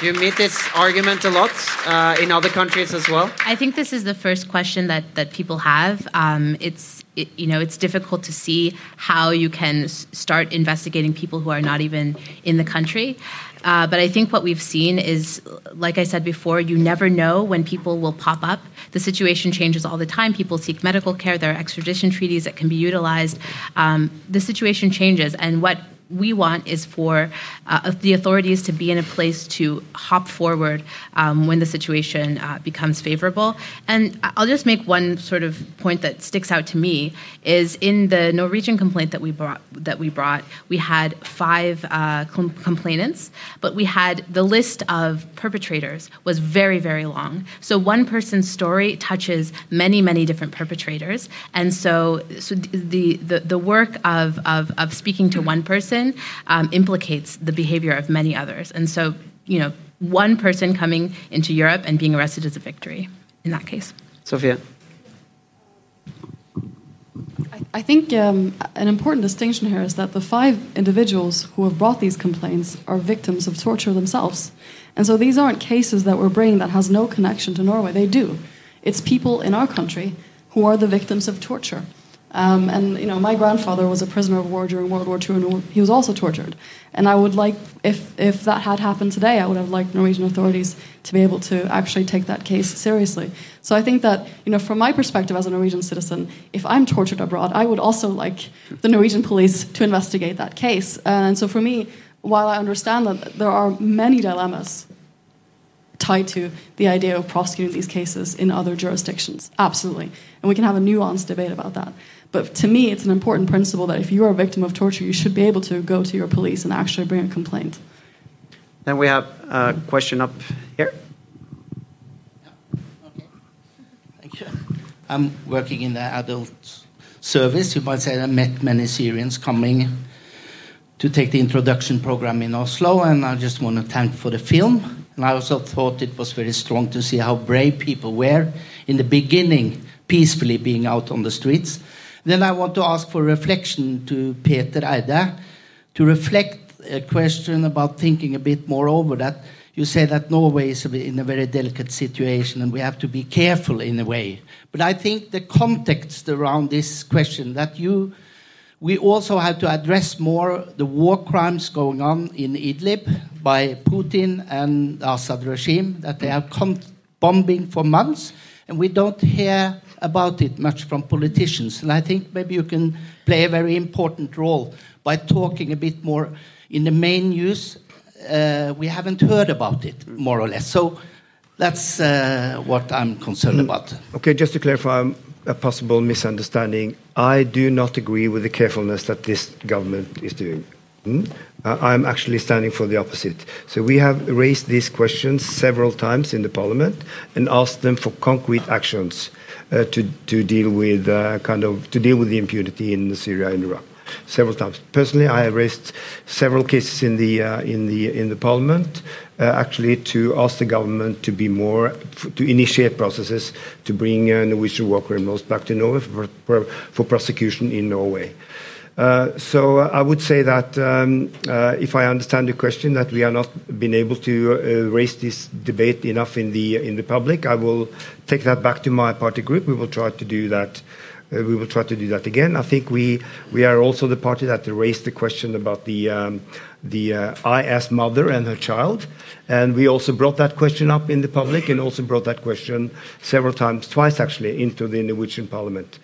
E: Do you meet this argument a lot uh, in other countries as well?
I: I think this is the first question that, that people have. Um, it's it, you know it's difficult to see how you can s- start investigating people who are not even in the country. Uh, but I think what we've seen is, like I said before, you never know when people will pop up. The situation changes all the time. People seek medical care. There are extradition treaties that can be utilized. Um, the situation changes, and what we want is for uh, the authorities to be in a place to hop forward um, when the situation uh, becomes favorable. And I'll just make one sort of point that sticks out to me is in the Norwegian complaint that we brought that we brought, we had five uh, com- complainants, but we had the list of perpetrators was very very long. So one person's story touches many many different perpetrators, and so so the the, the work of, of of speaking to one person um, implicates the behavior of many others. And so, you know, one person coming into Europe and being arrested is a victory in that case.
E: Sophia.
G: I think um, an important distinction here is that the five individuals who have brought these complaints are victims of torture themselves. And so these aren't cases that we're bringing that has no connection to Norway. They do. It's people in our country who are the victims of torture. Um, and you know, my grandfather was a prisoner of war during World War II, and he was also tortured. And I would like, if if that had happened today, I would have liked Norwegian authorities to be able to actually take that case seriously. So I think that you know, from my perspective as a Norwegian citizen, if I'm tortured abroad, I would also like the Norwegian police to investigate that case. And so for me, while I understand that there are many dilemmas tied to the idea of prosecuting these cases in other jurisdictions. Absolutely. And we can have a nuanced debate about that. But to me, it's an important principle that if you are a victim of torture, you should be able to go to your police and actually bring a complaint.
E: Then we have a question up here. Okay.
K: Thank you. I'm working in the adult service. You might say I met many Syrians coming to take the introduction program in Oslo, and I just want to thank for the film. And I also thought it was very strong to see how brave people were in the beginning, peacefully being out on the streets. Then I want to ask for reflection to Petter Eide to reflect a question about thinking a bit more over that. You say that Norway is in a very delicate situation and we have to be careful in a way. But I think the context around this question that you we also have to address more the war crimes going on in Idlib by Putin and Assad regime, that they have bombing for months, and we don't hear about it much from politicians. And I think maybe you can play a very important role by talking a bit more in the main news. Uh, we haven't heard about it, more or less. So that's uh, what I'm concerned about.
J: Okay, just to clarify a possible misunderstanding, I do not agree with the carefulness that this government is doing. Hmm? Uh, I'm actually standing for the opposite. So we have raised these questions several times in the parliament and asked them for concrete actions to to deal with uh, kind of to deal with the impunity in Syria and Iraq several times. Personally, I have raised several cases in the uh, in the in the parliament, uh, actually to ask the government to be more to initiate processes to bring uh, Norwegian war criminals back to Norway for prosecution in Norway. Uh, so uh, I would say that um, uh, if I understand the question, that we have not been able to raise this debate enough in the in the public, I will take that back to my party group. We will try to do that we will try to do that again. I think we we are also the party that raised the question about the um, IS mother and her child, and we also brought that question up in the public, and also brought that question several times, twice actually, into the Norwegian Parliament.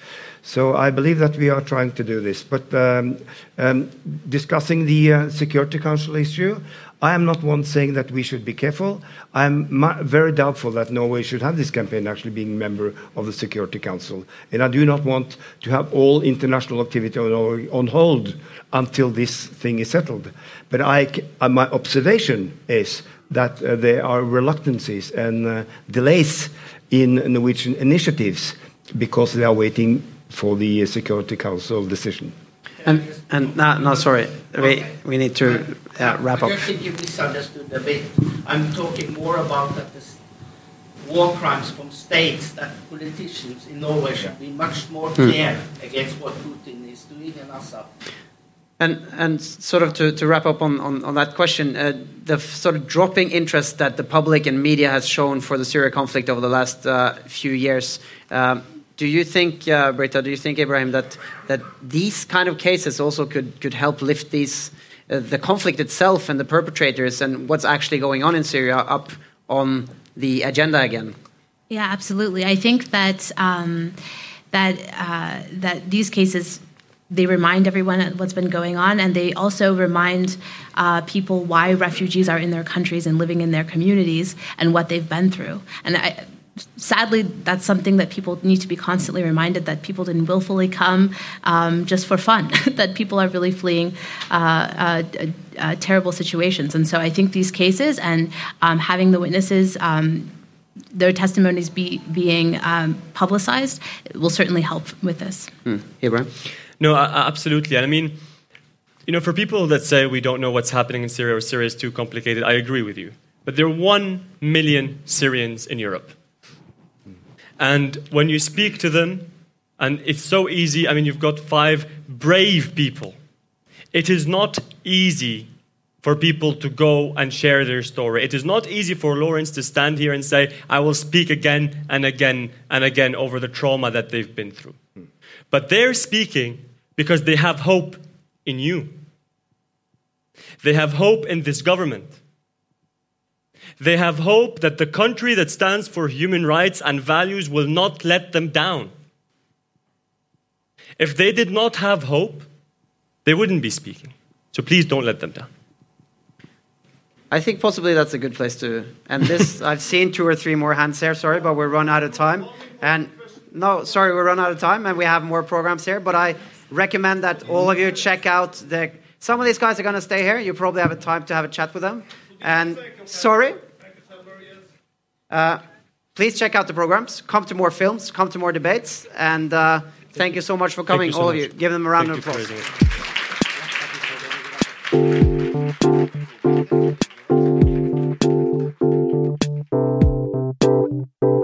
J: So I believe that we are trying to do this. But um, um, discussing the uh, Security Council issue, I am not one saying that we should be careful. I'm very doubtful that Norway should have this campaign actually being a member of the Security Council. And I do not want to have all international activity on, hold until this thing is settled. But I, uh, my observation is that uh, there are reluctancies and delays in Norwegian initiatives because they are waiting for the Security Council decision.
E: And, and no, no, sorry, we, we need to uh, wrap up.
K: I just think you misunderstood a bit. I'm talking more about that this war crimes from states that politicians in Norway should be much more
E: Hmm.
K: clear against what Putin is doing and Assad.
E: And, and sort of to, to wrap up on, on, on that question, uh, the f- sort of dropping interest that the public and media has shown for the Syria conflict over the last uh, few years, um, do you think, uh, Britta, do you think, Ibrahim, that, that these kind of cases also could, could help lift these, uh, the conflict itself and the perpetrators and what's actually going on in Syria up on the agenda again?
I: Yeah, absolutely. I think that um, that uh, that these cases they remind everyone what's been going on, and they also remind uh, people why refugees are in their countries and living in their communities and what they've been through. And I, sadly, that's something that people need to be constantly reminded that people didn't willfully come um, just for fun. that people are really fleeing uh, uh, uh, terrible situations, and so I think these cases and um, having the witnesses. Um, their testimonies be, being um, publicized will certainly help with this.
E: Hmm. Ibrahim?
C: No, a- a- absolutely. And I mean, you know, for people that say we don't know what's happening in Syria or Syria is too complicated, I agree with you. But there are one million Syrians in Europe. And when you speak to them, and it's so easy, I mean, you've got five brave people. It is not easy for people to go and share their story. It is not easy for Lawrence to stand here and say, I will speak again and again and again over the trauma that they've been through. But they're speaking because they have hope in you. They have hope in this government. They have hope that the country that stands for human rights and values will not let them down. If they did not have hope, they wouldn't be speaking. So please don't let them down.
E: I think possibly that's a good place to end this. I've seen two or three more hands here, sorry, but we're run out of time. And no, sorry, we're run out of time and we have more programs here, but I recommend that all of you check out the some of these guys are going to stay here. You probably have a time to have a chat with them. And sorry. Uh, please check out the programs. Come to more films, come to more debates, and uh, thank, thank you so much for coming,
C: so
E: all
C: much.
E: of you. Give them a round
C: thank
E: of applause.
C: Thank you.